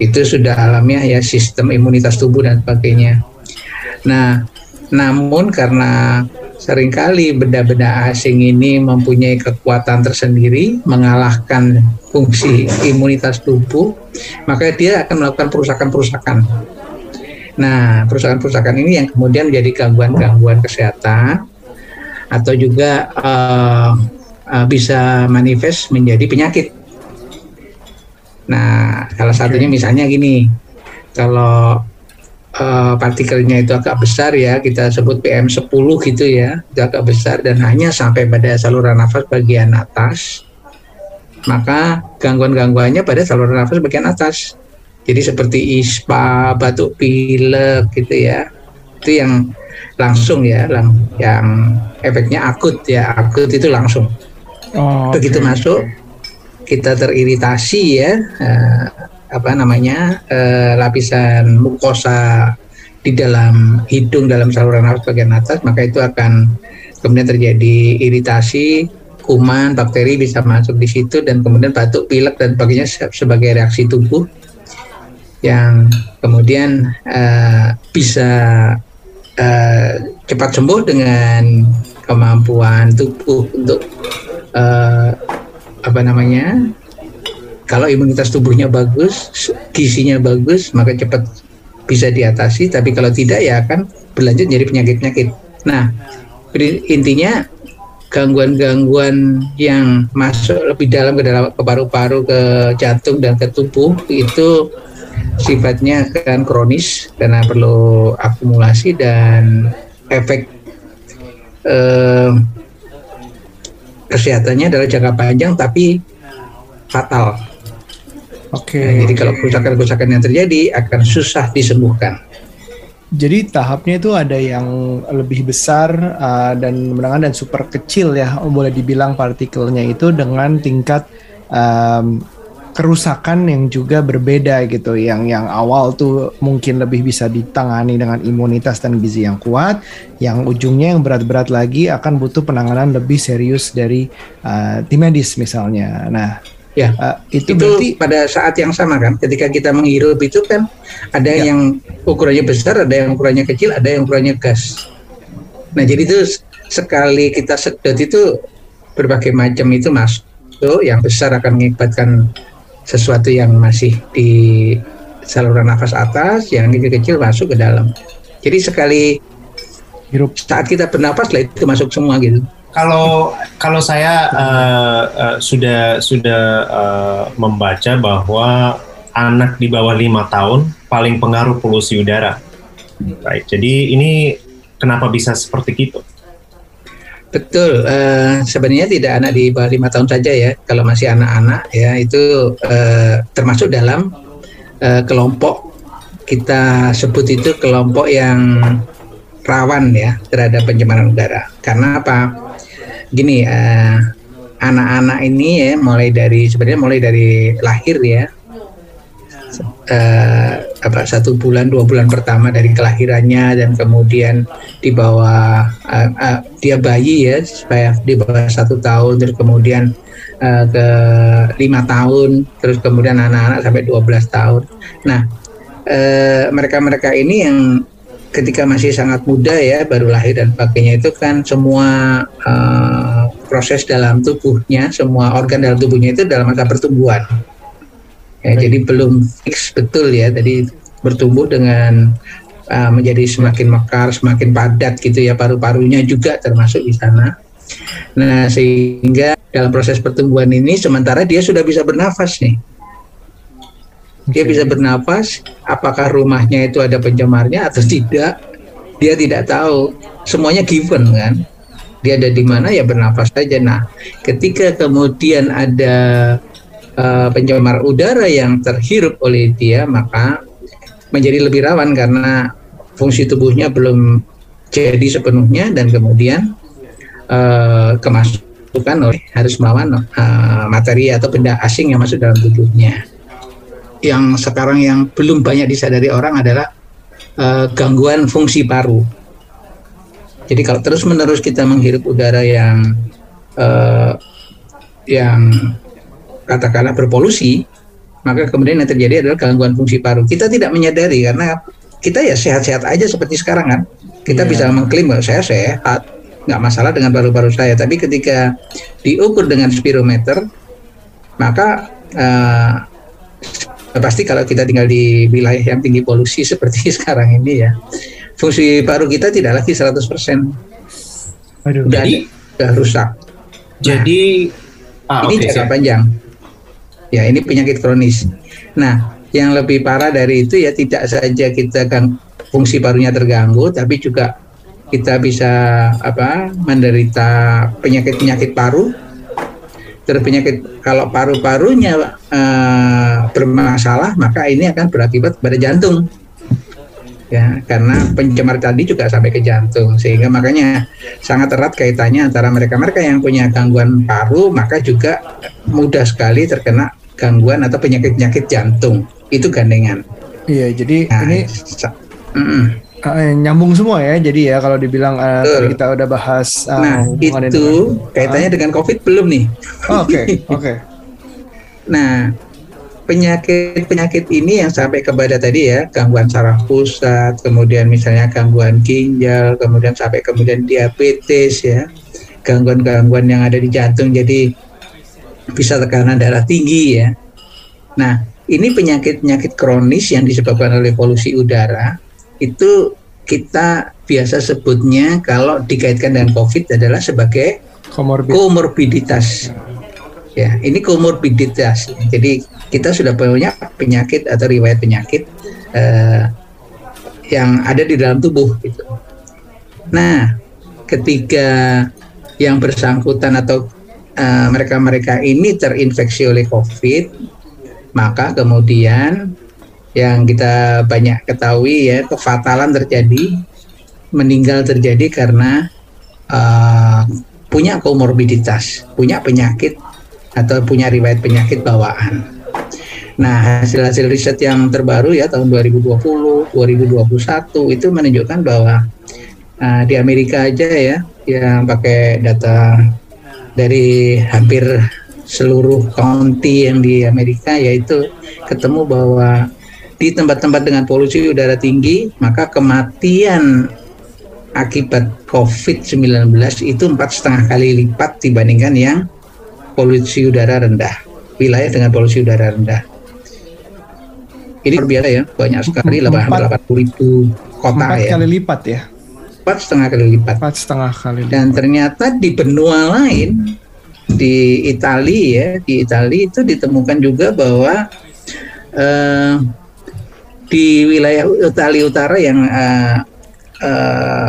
Speaker 3: itu sudah alamiah ya sistem imunitas tubuh dan sebagainya. Nah, namun karena sering kali benda-benda asing ini mempunyai kekuatan tersendiri mengalahkan fungsi imunitas tubuh, maka dia akan melakukan perusakan-perusakan. Nah, perusakan-perusakan ini yang kemudian menjadi gangguan-gangguan kesehatan atau juga uh, uh, bisa manifest menjadi penyakit Nah, salah satunya misalnya gini, kalau uh, partikelnya itu agak besar ya, kita sebut PM10 gitu ya, itu agak besar dan hanya sampai pada saluran nafas bagian atas, maka gangguan-gangguannya pada saluran nafas bagian atas. Jadi seperti ispa, batuk pilek gitu ya, itu yang langsung ya, lang yang efeknya akut ya, akut itu langsung. Oh, Begitu okay. masuk, kita teriritasi ya uh, apa namanya uh, lapisan mukosa di dalam hidung dalam saluran nafas bagian atas maka itu akan kemudian terjadi iritasi kuman bakteri bisa masuk di situ dan kemudian batuk pilek dan sebagainya sebagai reaksi tubuh yang kemudian uh, bisa uh, cepat sembuh dengan kemampuan tubuh untuk uh, apa namanya kalau imunitas tubuhnya bagus, gizinya bagus, maka cepat bisa diatasi. Tapi kalau tidak ya akan berlanjut jadi penyakit-penyakit. Nah, intinya gangguan-gangguan yang masuk lebih dalam ke dalam ke paru-paru, ke jantung dan ke tubuh itu sifatnya kan kronis karena perlu akumulasi dan efek eh, kesehatannya adalah jangka panjang tapi fatal. Oke. Okay. Nah, jadi kalau kerusakan-kerusakan yang terjadi akan susah disembuhkan.
Speaker 4: Jadi tahapnya itu ada yang lebih besar uh, dan menengah dan super kecil ya, boleh dibilang partikelnya itu dengan tingkat um, kerusakan yang juga berbeda gitu yang yang awal tuh mungkin lebih bisa ditangani dengan imunitas dan gizi yang kuat yang ujungnya yang berat-berat lagi akan butuh penanganan lebih serius dari uh, tim medis misalnya nah
Speaker 3: ya uh, itu, itu berarti pada saat yang sama kan ketika kita menghirup itu kan ada ya. yang ukurannya besar ada yang ukurannya kecil ada yang ukurannya gas nah jadi itu sekali kita sedot itu berbagai macam itu masuk yang besar akan mengibatkan sesuatu yang masih di saluran nafas atas, yang kecil-kecil masuk ke dalam. Jadi sekali hirup saat kita bernapas lah itu masuk semua gitu.
Speaker 5: Kalau kalau saya uh, uh, sudah sudah uh, membaca bahwa anak di bawah lima tahun paling pengaruh polusi udara. Right. Jadi ini kenapa bisa seperti itu?
Speaker 3: Betul, uh, sebenarnya tidak anak di bawah lima tahun saja ya. Kalau masih anak-anak ya itu uh, termasuk dalam uh, kelompok kita sebut itu kelompok yang rawan ya terhadap pencemaran udara. Karena apa? Gini, anak anak-anak ini ya mulai dari sebenarnya mulai dari lahir ya. Uh, apa satu bulan dua bulan pertama dari kelahirannya dan kemudian di bawah uh, uh, dia bayi ya supaya di bawah satu tahun terus kemudian uh, ke lima tahun terus kemudian anak-anak sampai 12 tahun. Nah mereka-mereka uh, ini yang ketika masih sangat muda ya baru lahir dan sebagainya itu kan semua uh, proses dalam tubuhnya semua organ dalam tubuhnya itu dalam masa pertumbuhan Ya, jadi belum fix betul ya. Tadi bertumbuh dengan uh, menjadi semakin mekar, semakin padat gitu ya paru-parunya juga termasuk di sana. Nah sehingga dalam proses pertumbuhan ini sementara dia sudah bisa bernafas nih. Dia bisa bernafas, apakah rumahnya itu ada pencemarnya atau tidak, dia tidak tahu. Semuanya given kan. Dia ada di mana ya bernafas saja. Nah, ketika kemudian ada uh, pencemar udara yang terhirup oleh dia maka menjadi lebih rawan karena fungsi tubuhnya belum jadi sepenuhnya dan kemudian uh, kemasukan oleh harus melawan uh, materi atau benda asing yang masuk dalam tubuhnya. Yang sekarang yang belum banyak disadari orang adalah uh, gangguan fungsi paru. Jadi kalau terus menerus kita menghirup udara yang uh, yang katakanlah berpolusi, maka kemudian yang terjadi adalah gangguan fungsi paru. Kita tidak menyadari karena kita ya sehat-sehat aja seperti sekarang kan. Kita yeah. bisa mengklaim bahwa saya sehat, nggak masalah dengan paru-paru saya. Tapi ketika diukur dengan spirometer, maka uh, pasti kalau kita tinggal di wilayah yang tinggi polusi seperti sekarang ini ya, fungsi paru kita tidak lagi 100%. Aduh, udah, jadi, udah rusak.
Speaker 5: Jadi
Speaker 3: nah, ah, ini okay, jangka panjang. Ya, ini penyakit kronis. Nah, yang lebih parah dari itu ya tidak saja kita kan fungsi parunya terganggu, tapi juga kita bisa apa menderita penyakit-penyakit paru. Terus penyakit kalau paru-parunya uh, bermasalah, maka ini akan berakibat pada jantung. Ya, karena pencemar tadi juga sampai ke jantung, sehingga makanya sangat erat kaitannya antara mereka-mereka yang punya gangguan paru, maka juga mudah sekali terkena gangguan atau penyakit-penyakit jantung itu gandengan.
Speaker 4: Iya, jadi nah, ini mm, uh, nyambung semua ya. Jadi ya kalau dibilang uh, tadi kita udah bahas
Speaker 3: uh, Nah, itu dengan, kaitannya uh, dengan Covid belum nih?
Speaker 4: Oke, oh, oke. Okay, okay.
Speaker 3: nah, penyakit-penyakit ini yang sampai kepada tadi ya, gangguan saraf pusat, kemudian misalnya gangguan ginjal, kemudian sampai kemudian diabetes ya, gangguan-gangguan yang ada di jantung. Jadi bisa tekanan darah tinggi ya. Nah, ini penyakit-penyakit kronis yang disebabkan oleh polusi udara itu kita biasa sebutnya kalau dikaitkan dengan COVID adalah sebagai Komorbid. komorbiditas. Ya, ini komorbiditas. Jadi kita sudah punya penyakit atau riwayat penyakit eh, yang ada di dalam tubuh gitu. Nah, ketika yang bersangkutan atau Eh, mereka-mereka uh, ini terinfeksi oleh COVID, maka kemudian yang kita banyak ketahui ya kefatalan terjadi, meninggal terjadi karena uh, punya komorbiditas, punya penyakit atau punya riwayat penyakit bawaan. Nah, hasil-hasil riset yang terbaru ya tahun 2020, 2021 itu menunjukkan bahwa uh, di Amerika aja ya yang pakai data dari hampir seluruh county yang di Amerika yaitu ketemu bahwa di tempat-tempat dengan polusi udara tinggi maka kematian akibat COVID-19 itu empat setengah kali lipat dibandingkan yang polusi udara rendah wilayah dengan polusi udara rendah ini luar biasa ya banyak sekali hampir 80 ribu kota
Speaker 4: empat
Speaker 3: ya
Speaker 4: kali lipat ya
Speaker 3: empat setengah kali lipat.
Speaker 4: Empat setengah kali. Lipat.
Speaker 3: Dan ternyata di benua lain di Italia ya di Italia itu ditemukan juga bahwa uh, di wilayah Italia Utara yang uh, uh,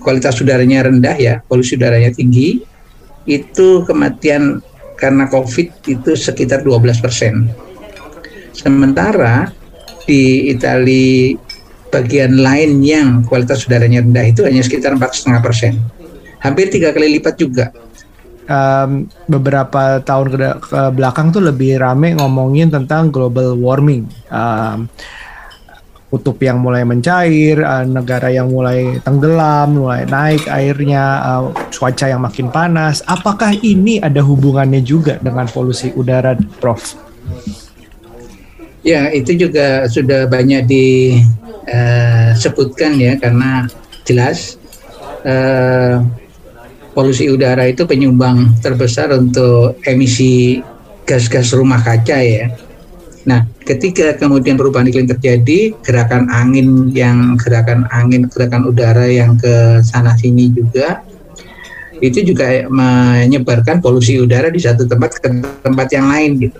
Speaker 3: kualitas udaranya rendah ya, polusi udaranya tinggi, itu kematian karena COVID itu sekitar 12 persen. Sementara di Italia bagian lain yang kualitas udaranya rendah itu hanya sekitar empat setengah persen, hampir tiga kali lipat juga.
Speaker 4: Um, beberapa tahun ke, ke belakang tuh lebih rame ngomongin tentang global warming. Um, kutub yang mulai mencair, uh, negara yang mulai tenggelam, mulai naik airnya, uh, cuaca yang makin panas. Apakah ini ada hubungannya juga dengan polusi udara, Prof?
Speaker 3: Ya, itu juga sudah banyak disebutkan uh, ya, karena jelas uh, polusi udara itu penyumbang terbesar untuk emisi gas-gas rumah kaca ya Nah, ketika kemudian perubahan iklim terjadi, gerakan angin yang gerakan angin, gerakan udara yang ke sana sini juga itu juga menyebarkan polusi udara di satu tempat ke tempat yang lain gitu.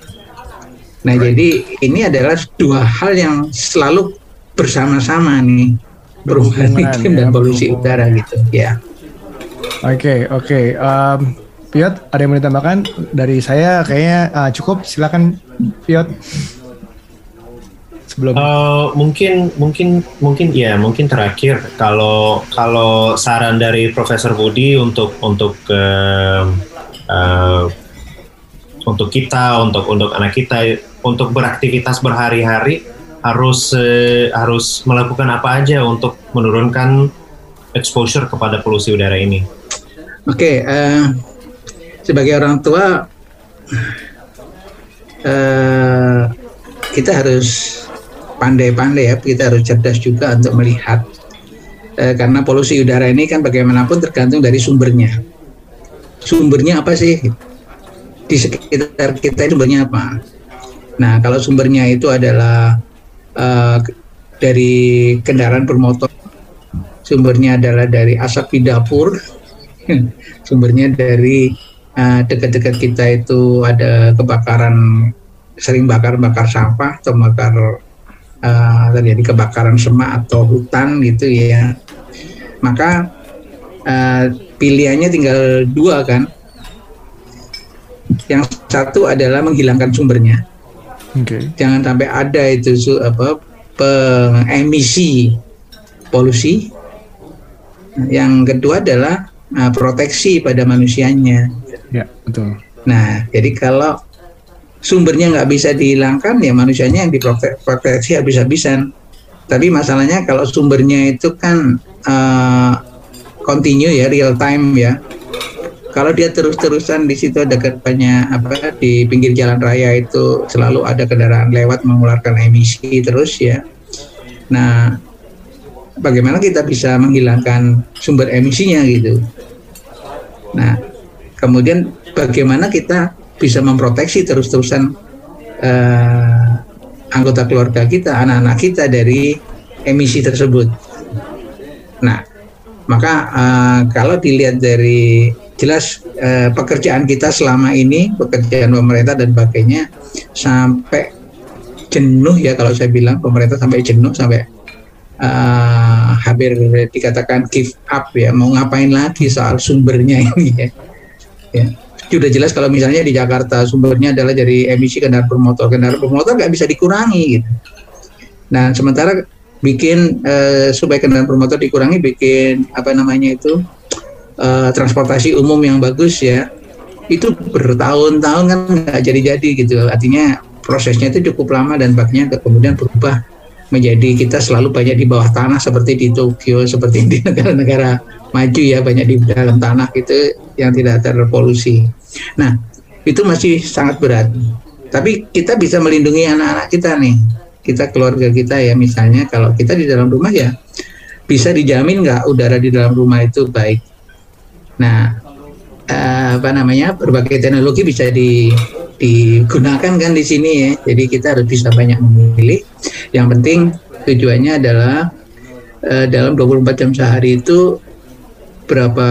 Speaker 3: Nah, jadi ini adalah dua hal yang selalu bersama-sama nih perubahan iklim ya, dan polusi berhubungan. udara gitu ya.
Speaker 4: Oke, okay, oke. Okay. Um, Piot, ada yang mau ditambahkan dari saya kayaknya uh, cukup. Silakan Piot
Speaker 5: sebelum uh, mungkin mungkin mungkin ya mungkin terakhir kalau kalau saran dari Profesor Budi untuk untuk uh, uh, untuk kita untuk untuk anak kita untuk beraktivitas berhari-hari harus uh, harus melakukan apa aja untuk menurunkan exposure kepada polusi udara ini.
Speaker 3: Oke, okay, uh, sebagai orang tua uh, kita harus pandai-pandai ya kita harus cerdas juga untuk melihat. E, karena polusi udara ini kan bagaimanapun tergantung dari sumbernya. Sumbernya apa sih? Di sekitar kita itu sumbernya apa? Nah kalau sumbernya itu adalah e, dari kendaraan bermotor sumbernya adalah dari asap di dapur sumbernya dari uh, dekat-dekat kita itu ada kebakaran sering bakar-bakar sampah atau bakar uh, terjadi kebakaran semak atau hutan gitu ya. Maka uh, pilihannya tinggal dua kan. Yang satu adalah menghilangkan sumbernya. Okay. jangan sampai ada itu apa pengemisi polusi. Yang kedua adalah uh, proteksi pada manusianya.
Speaker 4: Ya betul.
Speaker 3: Nah jadi kalau sumbernya nggak bisa dihilangkan ya manusianya yang diproteksi habis-habisan. Tapi masalahnya kalau sumbernya itu kan uh, continue ya real time ya. Kalau dia terus-terusan di situ ada banyak apa di pinggir jalan raya itu selalu ada kendaraan lewat mengeluarkan emisi terus ya. Nah bagaimana kita bisa menghilangkan sumber emisinya gitu? Nah kemudian bagaimana kita bisa memproteksi terus-terusan uh, anggota keluarga kita, anak-anak kita dari emisi tersebut. Nah, maka uh, kalau dilihat dari jelas uh, pekerjaan kita selama ini, pekerjaan pemerintah dan sebagainya sampai jenuh ya kalau saya bilang pemerintah sampai jenuh sampai uh, hampir dikatakan give up ya mau ngapain lagi soal sumbernya ini ya. ya sudah jelas kalau misalnya di Jakarta sumbernya adalah dari emisi kendaraan bermotor. Kendaraan bermotor nggak bisa dikurangi gitu. Nah sementara bikin uh, supaya kendaraan bermotor dikurangi bikin apa namanya itu uh, transportasi umum yang bagus ya itu bertahun-tahun kan nggak jadi-jadi gitu. Artinya prosesnya itu cukup lama dan baknya kemudian berubah menjadi kita selalu banyak di bawah tanah seperti di Tokyo seperti di negara-negara maju ya banyak di dalam tanah itu yang tidak terpolusi. Nah itu masih sangat berat. Tapi kita bisa melindungi anak-anak kita nih, kita keluarga kita ya misalnya kalau kita di dalam rumah ya bisa dijamin nggak udara di dalam rumah itu baik. Nah eh, apa namanya berbagai teknologi bisa di digunakan kan di sini ya. Jadi kita harus bisa banyak memilih. Yang penting tujuannya adalah uh, dalam 24 jam sehari itu berapa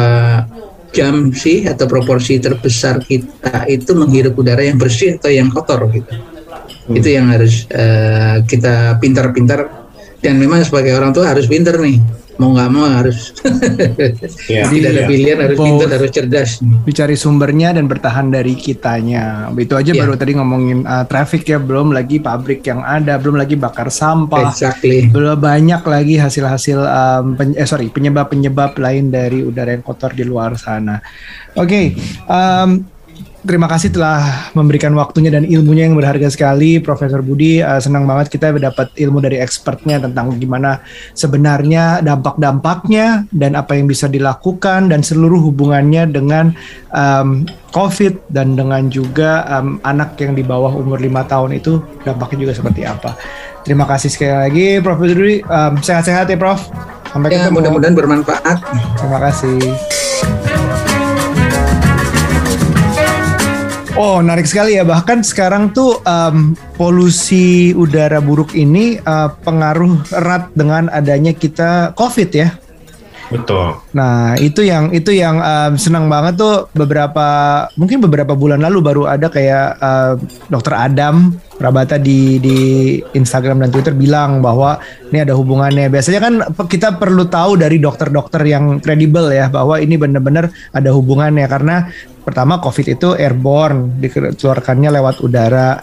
Speaker 3: jam sih atau proporsi terbesar kita itu menghirup udara yang bersih atau yang kotor gitu. Hmm. Itu yang harus uh, kita pintar-pintar dan memang sebagai orang tua harus pintar nih mau nggak mau harus. Ya, tidak ada pilihan harus pintar harus cerdas.
Speaker 4: dicari sumbernya dan bertahan dari kitanya. Itu aja ya. baru tadi ngomongin uh, traffic ya belum lagi pabrik yang ada belum lagi bakar sampah.
Speaker 3: Exactly.
Speaker 4: belum banyak lagi hasil-hasil um, pen, eh sorry penyebab-penyebab lain dari udara yang kotor di luar sana. Oke okay, um, terima kasih telah memberikan waktunya dan ilmunya yang berharga sekali, Profesor Budi. Uh, senang banget kita dapat ilmu dari expertnya tentang gimana sebenarnya dampak-dampaknya dan apa yang bisa dilakukan dan seluruh hubungannya dengan um, COVID dan dengan juga um, anak yang di bawah umur lima tahun itu dampaknya juga seperti apa. Terima kasih sekali lagi, Profesor Budi. Um, sehat-sehat ya, Prof.
Speaker 3: Sampai ya, ketemu. Mudah-mudahan bermanfaat.
Speaker 4: Terima kasih. Oh, menarik sekali ya. Bahkan sekarang tuh um, polusi udara buruk ini uh, pengaruh erat dengan adanya kita COVID ya.
Speaker 5: Betul.
Speaker 4: Nah itu yang itu yang um, senang banget tuh beberapa mungkin beberapa bulan lalu baru ada kayak uh, dokter Adam Prabata di di Instagram dan Twitter bilang bahwa ini ada hubungannya. Biasanya kan kita perlu tahu dari dokter-dokter yang kredibel ya bahwa ini benar-benar ada hubungannya karena pertama COVID itu airborne dikeluarkannya lewat udara.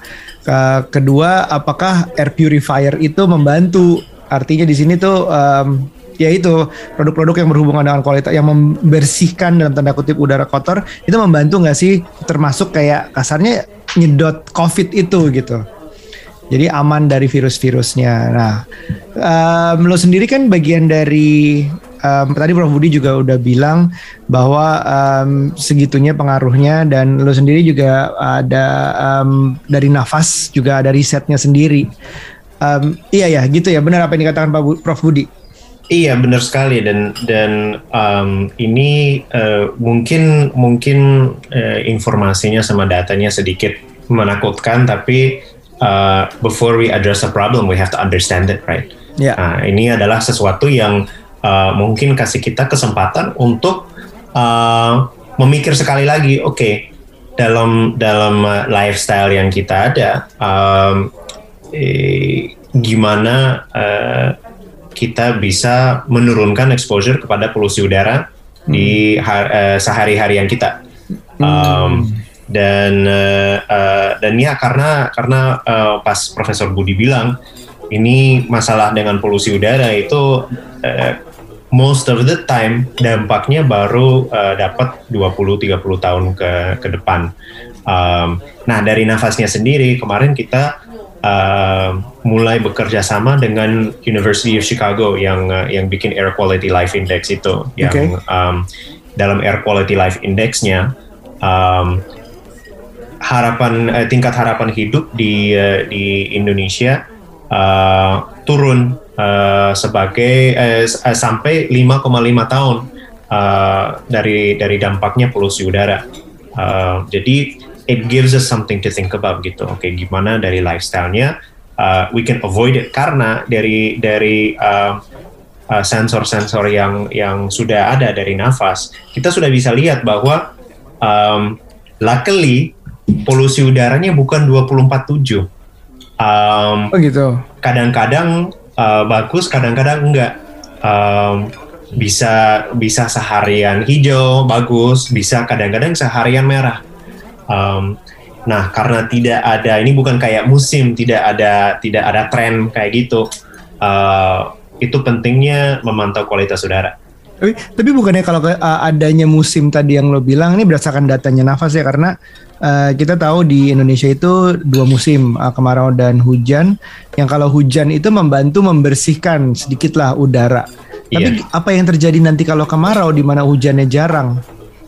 Speaker 4: Kedua, apakah air purifier itu membantu? Artinya di sini tuh um, yaitu produk-produk yang berhubungan dengan kualitas yang membersihkan dalam tanda kutip udara kotor itu membantu nggak sih termasuk kayak kasarnya nyedot covid itu gitu jadi aman dari virus-virusnya. Nah, um, lo sendiri kan bagian dari um, tadi Prof Budi juga udah bilang bahwa um, segitunya pengaruhnya dan lo sendiri juga ada um, dari nafas juga ada risetnya sendiri. Um, iya ya, gitu ya. Benar apa yang dikatakan Prof Budi?
Speaker 5: Iya benar sekali dan dan um, ini uh, mungkin mungkin uh, informasinya sama datanya sedikit menakutkan tapi uh, before we address a problem we have to understand it right. Yeah. Nah, ini adalah sesuatu yang uh, mungkin kasih kita kesempatan untuk uh, memikir sekali lagi oke okay, dalam dalam uh, lifestyle yang kita ada um, eh, gimana uh, kita bisa menurunkan exposure kepada polusi udara hmm. di uh, sehari-harian kita. Um, dan uh, uh, dan ya karena karena uh, pas Profesor Budi bilang ini masalah dengan polusi udara itu uh, most of the time dampaknya baru uh, dapat 20-30 tahun ke ke depan. Um, nah dari nafasnya sendiri kemarin kita uh, mulai bekerja sama dengan University of Chicago yang uh, yang bikin Air Quality Life Index itu yang okay. um, dalam Air Quality Life Indexnya um, harapan uh, tingkat harapan hidup di uh, di Indonesia uh, turun uh, sebagai uh, sampai 5,5 tahun uh, dari dari dampaknya polusi udara. Uh, jadi it gives us something to think about gitu. Oke, okay, gimana dari lifestyle-nya uh, we can avoid it karena dari dari uh, uh, sensor-sensor yang yang sudah ada dari nafas, kita sudah bisa lihat bahwa um, luckily polusi udaranya bukan 24/7. Um,
Speaker 4: oh gitu.
Speaker 5: Kadang-kadang uh, bagus, kadang-kadang enggak. Um, bisa bisa seharian hijau bagus, bisa kadang-kadang seharian merah. Um, nah, karena tidak ada ini bukan kayak musim, tidak ada tidak ada tren kayak gitu. Uh, itu pentingnya memantau kualitas udara.
Speaker 4: Tapi, tapi bukannya kalau uh, adanya musim tadi yang lo bilang ini berdasarkan datanya nafas ya karena uh, kita tahu di Indonesia itu dua musim uh, kemarau dan hujan. Yang kalau hujan itu membantu membersihkan sedikitlah udara. Tapi iya. apa yang terjadi nanti kalau kemarau di mana hujannya jarang?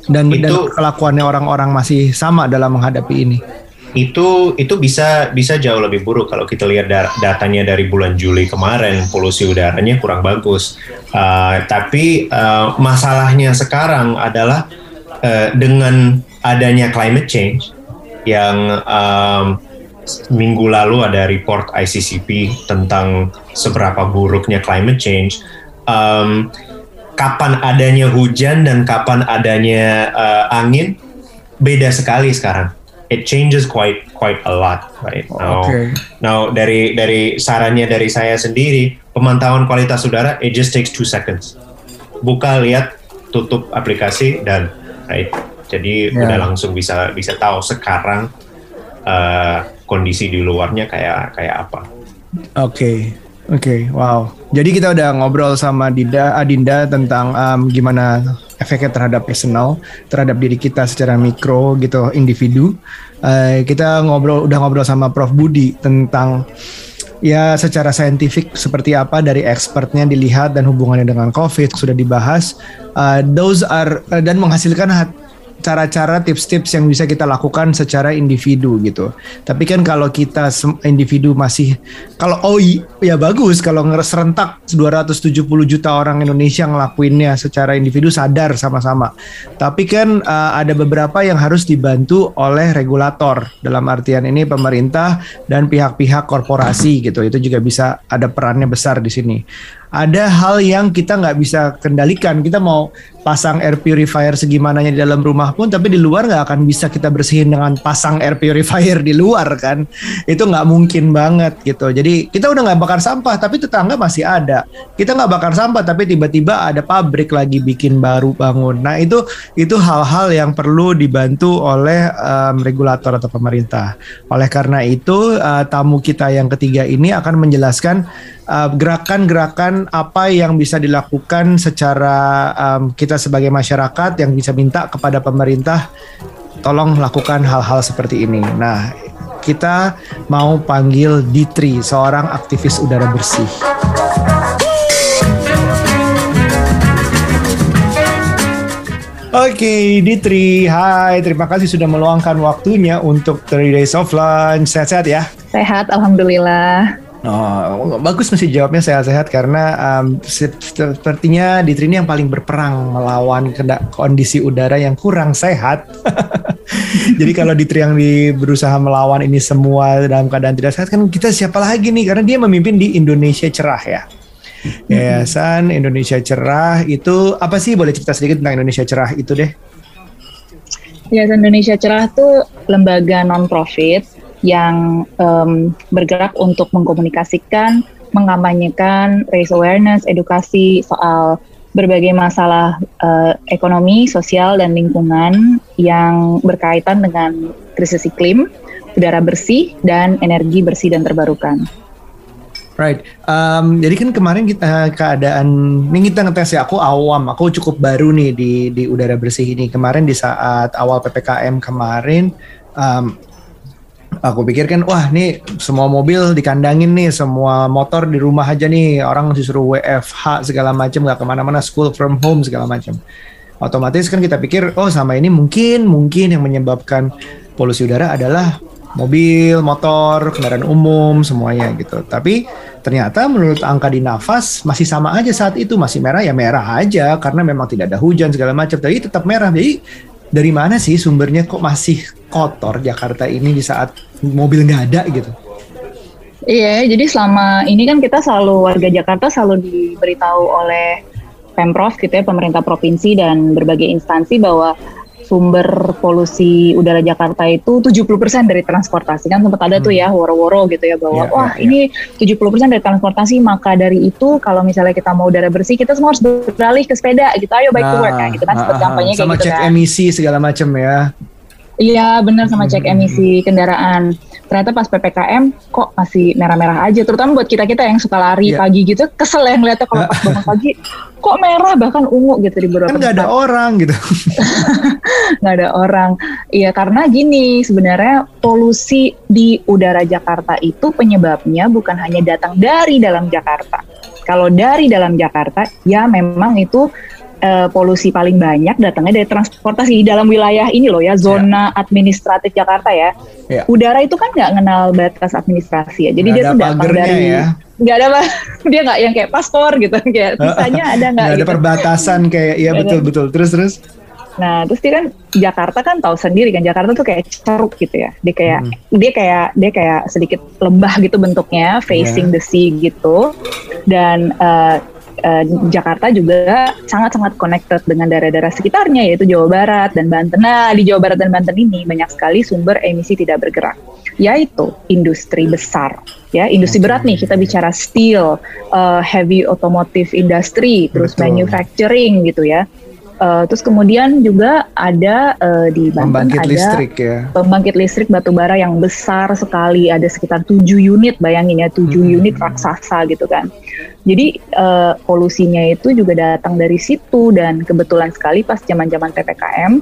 Speaker 4: Dan itu, dan kelakuannya orang-orang masih sama dalam menghadapi ini.
Speaker 5: Itu itu bisa bisa jauh lebih buruk kalau kita lihat datanya dari bulan Juli kemarin polusi udaranya kurang bagus. Uh, tapi uh, masalahnya sekarang adalah uh, dengan adanya climate change yang um, minggu lalu ada report ICCP tentang seberapa buruknya climate change um, kapan adanya hujan dan kapan adanya uh, angin beda sekali sekarang. It changes quite quite a lot, right? Now, okay. now dari dari sarannya dari saya sendiri, pemantauan kualitas udara it just takes two seconds. Buka, lihat, tutup aplikasi dan right. Jadi
Speaker 4: Yeah.
Speaker 5: udah langsung bisa bisa tahu sekarang uh, kondisi di luarnya kayak kayak apa.
Speaker 4: Oke, oke, wow. Jadi kita udah ngobrol sama Dinda, Adinda tentang um, gimana efeknya terhadap personal, terhadap diri kita secara mikro gitu, individu. Eh, kita ngobrol, udah ngobrol sama Prof Budi tentang ya secara saintifik seperti apa dari expertnya dilihat dan hubungannya dengan COVID sudah dibahas. Uh, those are uh, dan menghasilkan cara-cara tips-tips yang bisa kita lakukan secara individu gitu. Tapi kan kalau kita individu masih kalau oh ya bagus kalau serentak 270 juta orang Indonesia ngelakuinnya secara individu sadar sama-sama. Tapi kan uh, ada beberapa yang harus dibantu oleh regulator dalam artian ini pemerintah dan pihak-pihak korporasi gitu. Itu juga bisa ada perannya besar di sini ada hal yang kita nggak bisa kendalikan. Kita mau pasang air purifier segimananya di dalam rumah pun, tapi di luar nggak akan bisa kita bersihin dengan pasang air purifier di luar kan. Itu nggak mungkin banget gitu. Jadi kita udah nggak bakar sampah, tapi tetangga masih ada. Kita nggak bakar sampah, tapi tiba-tiba ada pabrik lagi bikin baru bangun. Nah itu itu hal-hal yang perlu dibantu oleh um, regulator atau pemerintah. Oleh karena itu uh, tamu kita yang ketiga ini akan menjelaskan uh, gerakan-gerakan apa yang bisa dilakukan secara um, kita sebagai masyarakat yang bisa minta kepada pemerintah tolong lakukan hal-hal seperti ini. Nah, kita mau panggil Ditri, seorang aktivis udara bersih. Oke, Ditri, hai. Terima kasih sudah meluangkan waktunya untuk 3 Days of Lunch. Sehat-sehat ya?
Speaker 2: Sehat, alhamdulillah.
Speaker 4: Oh, bagus mesti jawabnya sehat-sehat karena um, se- sepertinya Ditri ini yang paling berperang melawan kondisi udara yang kurang sehat. Jadi kalau Ditri yang di, berusaha melawan ini semua dalam keadaan tidak sehat kan kita siapa lagi nih karena dia memimpin di Indonesia Cerah ya. Yayasan Indonesia Cerah itu apa sih boleh cerita sedikit tentang Indonesia Cerah itu deh?
Speaker 2: Yayasan Indonesia Cerah itu lembaga non-profit yang em, bergerak untuk mengkomunikasikan, mengkampanyekan, raise awareness, edukasi soal berbagai masalah eh, ekonomi, sosial, dan lingkungan yang berkaitan dengan krisis iklim, udara bersih, dan energi bersih dan terbarukan.
Speaker 4: Right. Um, jadi kan kemarin kita keadaan ini kita ngetes ya. Aku awam, aku cukup baru nih di di udara bersih ini. Kemarin di saat awal ppkm kemarin, um, aku pikir kan, wah nih semua mobil dikandangin nih, semua motor di rumah aja nih. Orang disuruh WFH segala macam, nggak ke mana-mana, school from home segala macam. Otomatis kan kita pikir, oh sama ini mungkin mungkin yang menyebabkan polusi udara adalah mobil, motor, kendaraan umum, semuanya gitu. Tapi ternyata menurut angka di nafas masih sama aja saat itu masih merah ya merah aja karena memang tidak ada hujan segala macam. Tapi tetap merah. Jadi dari mana sih sumbernya kok masih kotor Jakarta ini di saat mobil nggak ada gitu?
Speaker 2: Iya, jadi selama ini kan kita selalu warga Jakarta selalu diberitahu oleh Pemprov gitu ya, pemerintah provinsi dan berbagai instansi bahwa sumber polusi udara Jakarta itu 70% dari transportasi. Kan sempat ada tuh ya woro-woro gitu ya bahwa
Speaker 4: Iya,
Speaker 2: wah
Speaker 4: iya,
Speaker 2: ini 70% dari transportasi maka dari itu kalau misalnya kita mau udara bersih kita semua harus beralih ke sepeda gitu. Ayo bike to work kan gitu kan sempat
Speaker 4: ah, ah,
Speaker 2: kampanye kayak
Speaker 4: sama
Speaker 2: gitu
Speaker 4: cek
Speaker 2: kan.
Speaker 4: emisi segala macam ya.
Speaker 2: Iya benar sama cek
Speaker 4: Hmm.
Speaker 2: emisi kendaraan. Ternyata pas ppkm kok masih merah-merah aja. Terutama buat kita kita yang suka lari
Speaker 4: Iya.
Speaker 2: pagi gitu, kesel ya ngeliatnya kalau pas bangun pagi kok merah bahkan ungu gitu di beberapa
Speaker 4: Kan nggak ada orang gitu.
Speaker 2: Nggak ada orang. Iya karena gini sebenarnya polusi di udara Jakarta itu penyebabnya bukan hanya datang dari dalam Jakarta. Kalau dari dalam Jakarta ya memang itu eh, polusi paling banyak datangnya dari transportasi di dalam wilayah ini loh ya zona administratif Jakarta ya.
Speaker 4: Ya.
Speaker 2: Udara itu kan nggak kenal batas administrasi ya. Jadi
Speaker 4: Nggak
Speaker 2: dia
Speaker 4: ada
Speaker 2: tuh datang dari
Speaker 4: ya.
Speaker 2: nggak ada Pak. dia nggak yang kayak paspor gitu kayak sisanya ada nggak
Speaker 4: Nggak ada
Speaker 2: gitu.
Speaker 4: perbatasan kayak ya
Speaker 2: ada.
Speaker 4: betul betul terus terus.
Speaker 2: Nah, terus dia kan Jakarta kan tahu sendiri kan Jakarta tuh kayak ceruk gitu ya. Dia kayak
Speaker 4: Hmm.
Speaker 2: dia kayak dia kayak sedikit lembah gitu bentuknya, facing
Speaker 4: Ya.
Speaker 2: the sea gitu. Dan eh, eh, Jakarta juga sangat-sangat connected dengan daerah-daerah sekitarnya yaitu Jawa Barat dan Banten. Nah, di Jawa Barat dan Banten ini banyak sekali sumber emisi tidak bergerak, yaitu industri besar. ya industri okay. berat nih kita bicara steel, uh, heavy automotive industry, terus Betul. manufacturing gitu ya. Uh, terus kemudian juga ada uh, di Banten
Speaker 4: pembangkit
Speaker 2: ada
Speaker 4: listrik ya.
Speaker 2: Pembangkit listrik batubara yang besar sekali, ada sekitar 7 unit bayangin ya, 7 hmm. unit raksasa gitu kan. Jadi uh, polusinya itu juga datang dari situ dan kebetulan sekali pas zaman-zaman PPKM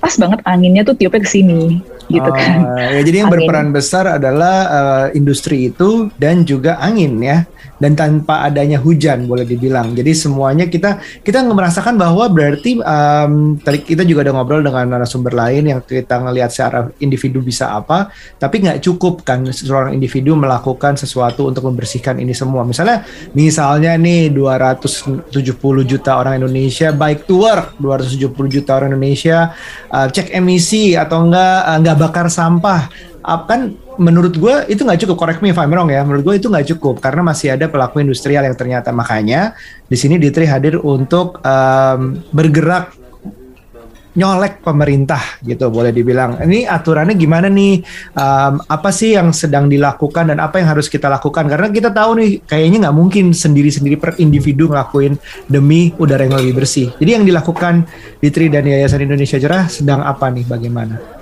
Speaker 2: pas banget anginnya tuh tiupnya ke sini gitu oh, kan.
Speaker 4: Ya, jadi yang angin. berperan besar adalah uh, industri itu dan juga angin ya dan tanpa adanya hujan boleh dibilang. Jadi semuanya kita kita merasakan bahwa berarti um, tadi kita juga ada ngobrol dengan narasumber lain yang kita ngelihat secara individu bisa apa, tapi nggak cukup kan seorang individu melakukan sesuatu untuk membersihkan ini semua. Misalnya misalnya nih 270 juta orang Indonesia bike to work, 270 juta orang Indonesia uh, cek emisi atau enggak uh, enggak bakar sampah kan menurut gue itu nggak cukup. Correct me if I'm wrong ya. Menurut gue itu nggak cukup karena masih ada pelaku industrial yang ternyata. Makanya di sini Ditri hadir untuk um, bergerak nyolek pemerintah gitu boleh dibilang. Ini aturannya gimana nih? Um, apa sih yang sedang dilakukan dan apa yang harus kita lakukan? Karena kita tahu nih kayaknya nggak mungkin sendiri-sendiri per individu ngelakuin demi udara yang lebih bersih. Jadi yang dilakukan Ditri dan Yayasan Indonesia Cerah sedang apa nih? Bagaimana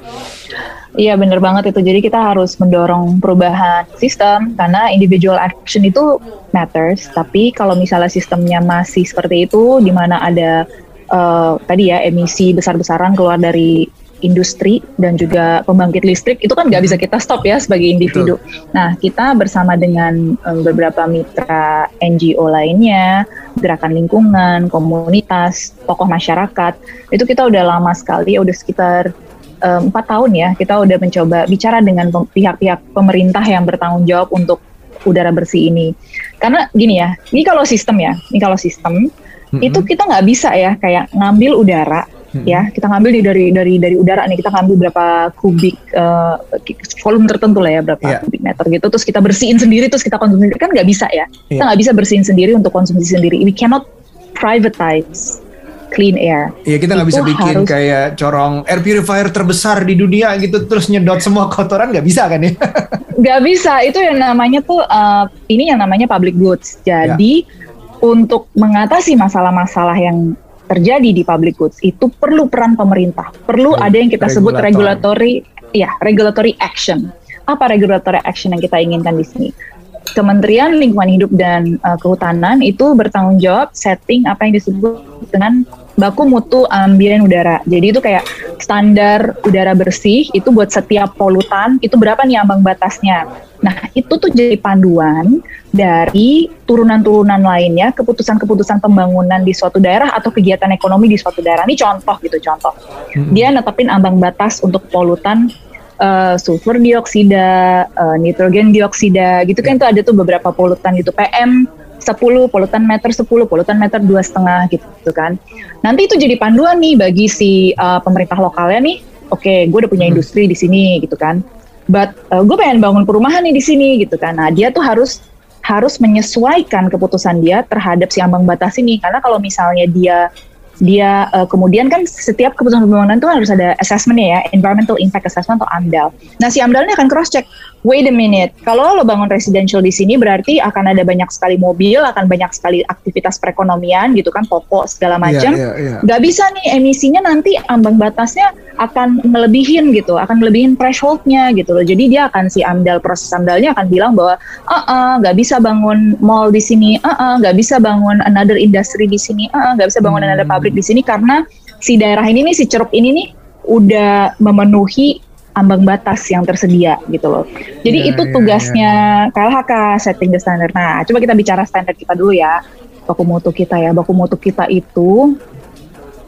Speaker 2: Iya benar banget itu. Jadi kita harus mendorong perubahan sistem karena individual action itu matters. Tapi kalau misalnya sistemnya masih seperti itu, di mana ada uh, tadi ya emisi besar-besaran keluar dari industri dan juga pembangkit listrik itu kan nggak bisa kita stop ya sebagai individu. Betul. Nah kita bersama dengan um, beberapa mitra NGO lainnya, gerakan lingkungan, komunitas, tokoh masyarakat itu kita udah lama sekali, udah sekitar empat um, tahun ya kita udah mencoba bicara dengan pihak-pihak pemerintah yang bertanggung jawab untuk udara bersih ini. Karena gini ya, ini kalau sistem ya, ini kalau sistem mm-hmm. itu kita nggak bisa ya kayak ngambil udara mm-hmm. ya, kita ngambil dari dari dari udara nih kita ngambil berapa kubik uh, volume tertentu lah ya berapa yeah. kubik meter gitu, terus kita bersihin sendiri terus kita konsumsi kan nggak bisa ya, yeah. kita nggak bisa bersihin sendiri untuk konsumsi sendiri. We cannot privatize clean air.
Speaker 4: Iya kita nggak bisa bikin harus, kayak corong air purifier terbesar di dunia gitu terus nyedot semua kotoran nggak bisa kan ya?
Speaker 2: Nggak bisa itu yang namanya tuh uh, ini yang namanya public goods. Jadi ya. untuk mengatasi masalah-masalah yang terjadi di public goods itu perlu peran pemerintah, perlu ada yang kita sebut regulatory, ya regulatory action. Apa regulatory action yang kita inginkan di sini? Kementerian Lingkungan Hidup dan uh, Kehutanan itu bertanggung jawab setting apa yang disebut dengan baku mutu ambien udara. Jadi itu kayak standar udara bersih itu buat setiap polutan itu berapa nih ambang batasnya. Nah itu tuh jadi panduan dari turunan-turunan lainnya keputusan-keputusan pembangunan di suatu daerah atau kegiatan ekonomi di suatu daerah. Ini contoh gitu contoh. Hmm. Dia netepin ambang batas untuk polutan uh, sulfur dioksida, uh, nitrogen dioksida gitu kan itu ada tuh beberapa polutan gitu. PM 10 polutan meter 10 polutan meter dua setengah gitu kan. Nanti itu jadi panduan nih bagi si uh, pemerintah lokalnya nih. Oke okay, gue udah punya hmm. industri di sini gitu kan. But uh, gue pengen bangun perumahan nih di sini gitu kan. Nah dia tuh harus harus menyesuaikan keputusan dia terhadap si ambang batas ini. Karena kalau misalnya dia dia uh, kemudian kan setiap keputusan pembangunan itu harus ada assessment ya, environmental impact assessment atau AMDAL. Nah si AMDAL ini akan cross check. Wait a minute, kalau lo bangun residential di sini berarti akan ada banyak sekali mobil, akan banyak sekali aktivitas perekonomian gitu kan, toko segala iya, macam. Yeah, yeah, yeah. Gak bisa nih emisinya nanti ambang batasnya akan melebihin gitu, akan melebihin thresholdnya gitu loh. Jadi dia akan si AMDAL proses AMDALnya akan bilang bahwa, ah uh -uh, nggak bisa bangun mall di sini, ah uh -uh, bisa bangun another industry di sini, ah uh -uh, bisa bangun hmm. another pabrik di sini karena si daerah ini nih si ceruk ini nih udah memenuhi ambang batas yang tersedia gitu loh. Jadi yeah, itu iya, tugasnya yeah, yeah. KLHK setting the standard. Nah, coba kita bicara standar kita dulu ya. Baku mutu kita ya. Baku mutu kita itu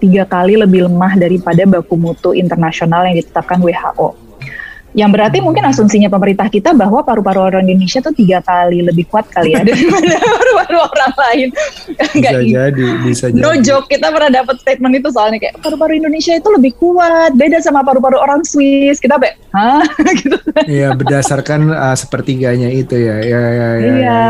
Speaker 2: tiga kali lebih lemah daripada baku mutu internasional yang ditetapkan WHO. Yang berarti mungkin asumsinya pemerintah kita bahwa paru-paru orang Indonesia tuh tiga kali lebih kuat kali ya daripada paru-paru orang lain.
Speaker 4: Bisa jadi, bisa
Speaker 2: jadi. No joke, kita pernah dapat statement itu soalnya kayak paru-paru Indonesia itu lebih kuat, beda sama paru-paru orang Swiss. Kita be, hah? gitu.
Speaker 4: Iya, berdasarkan uh, sepertiganya itu ya. Ya, ya, ya, iya. ya, ya.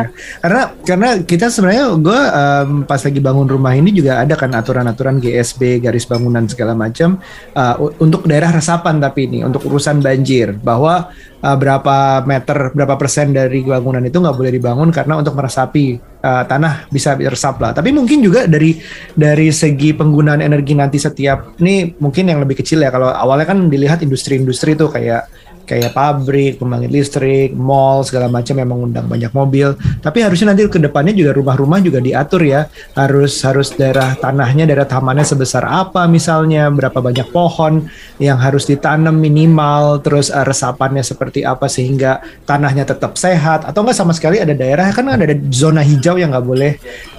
Speaker 4: Karena karena kita sebenarnya gue um, pas lagi bangun rumah ini juga ada kan aturan-aturan GSB, garis bangunan segala macam uh, untuk daerah resapan tapi ini untuk urusan banjir clear bahwa uh, berapa meter berapa persen dari bangunan itu nggak boleh dibangun karena untuk meresapi uh, tanah bisa meresap lah. Tapi mungkin juga dari dari segi penggunaan energi nanti setiap ini mungkin yang lebih kecil ya kalau awalnya kan dilihat industri-industri tuh kayak kayak pabrik, pembangkit listrik, mall segala macam yang mengundang banyak mobil. Tapi harusnya nanti ke depannya juga rumah-rumah juga diatur ya. Harus harus daerah tanahnya, daerah tamannya sebesar apa misalnya, berapa banyak pohon yang harus ditanam minimal, terus uh, resapannya seperti apa sehingga tanahnya tetap sehat atau enggak sama sekali ada daerah kan ada zona hijau yang nggak boleh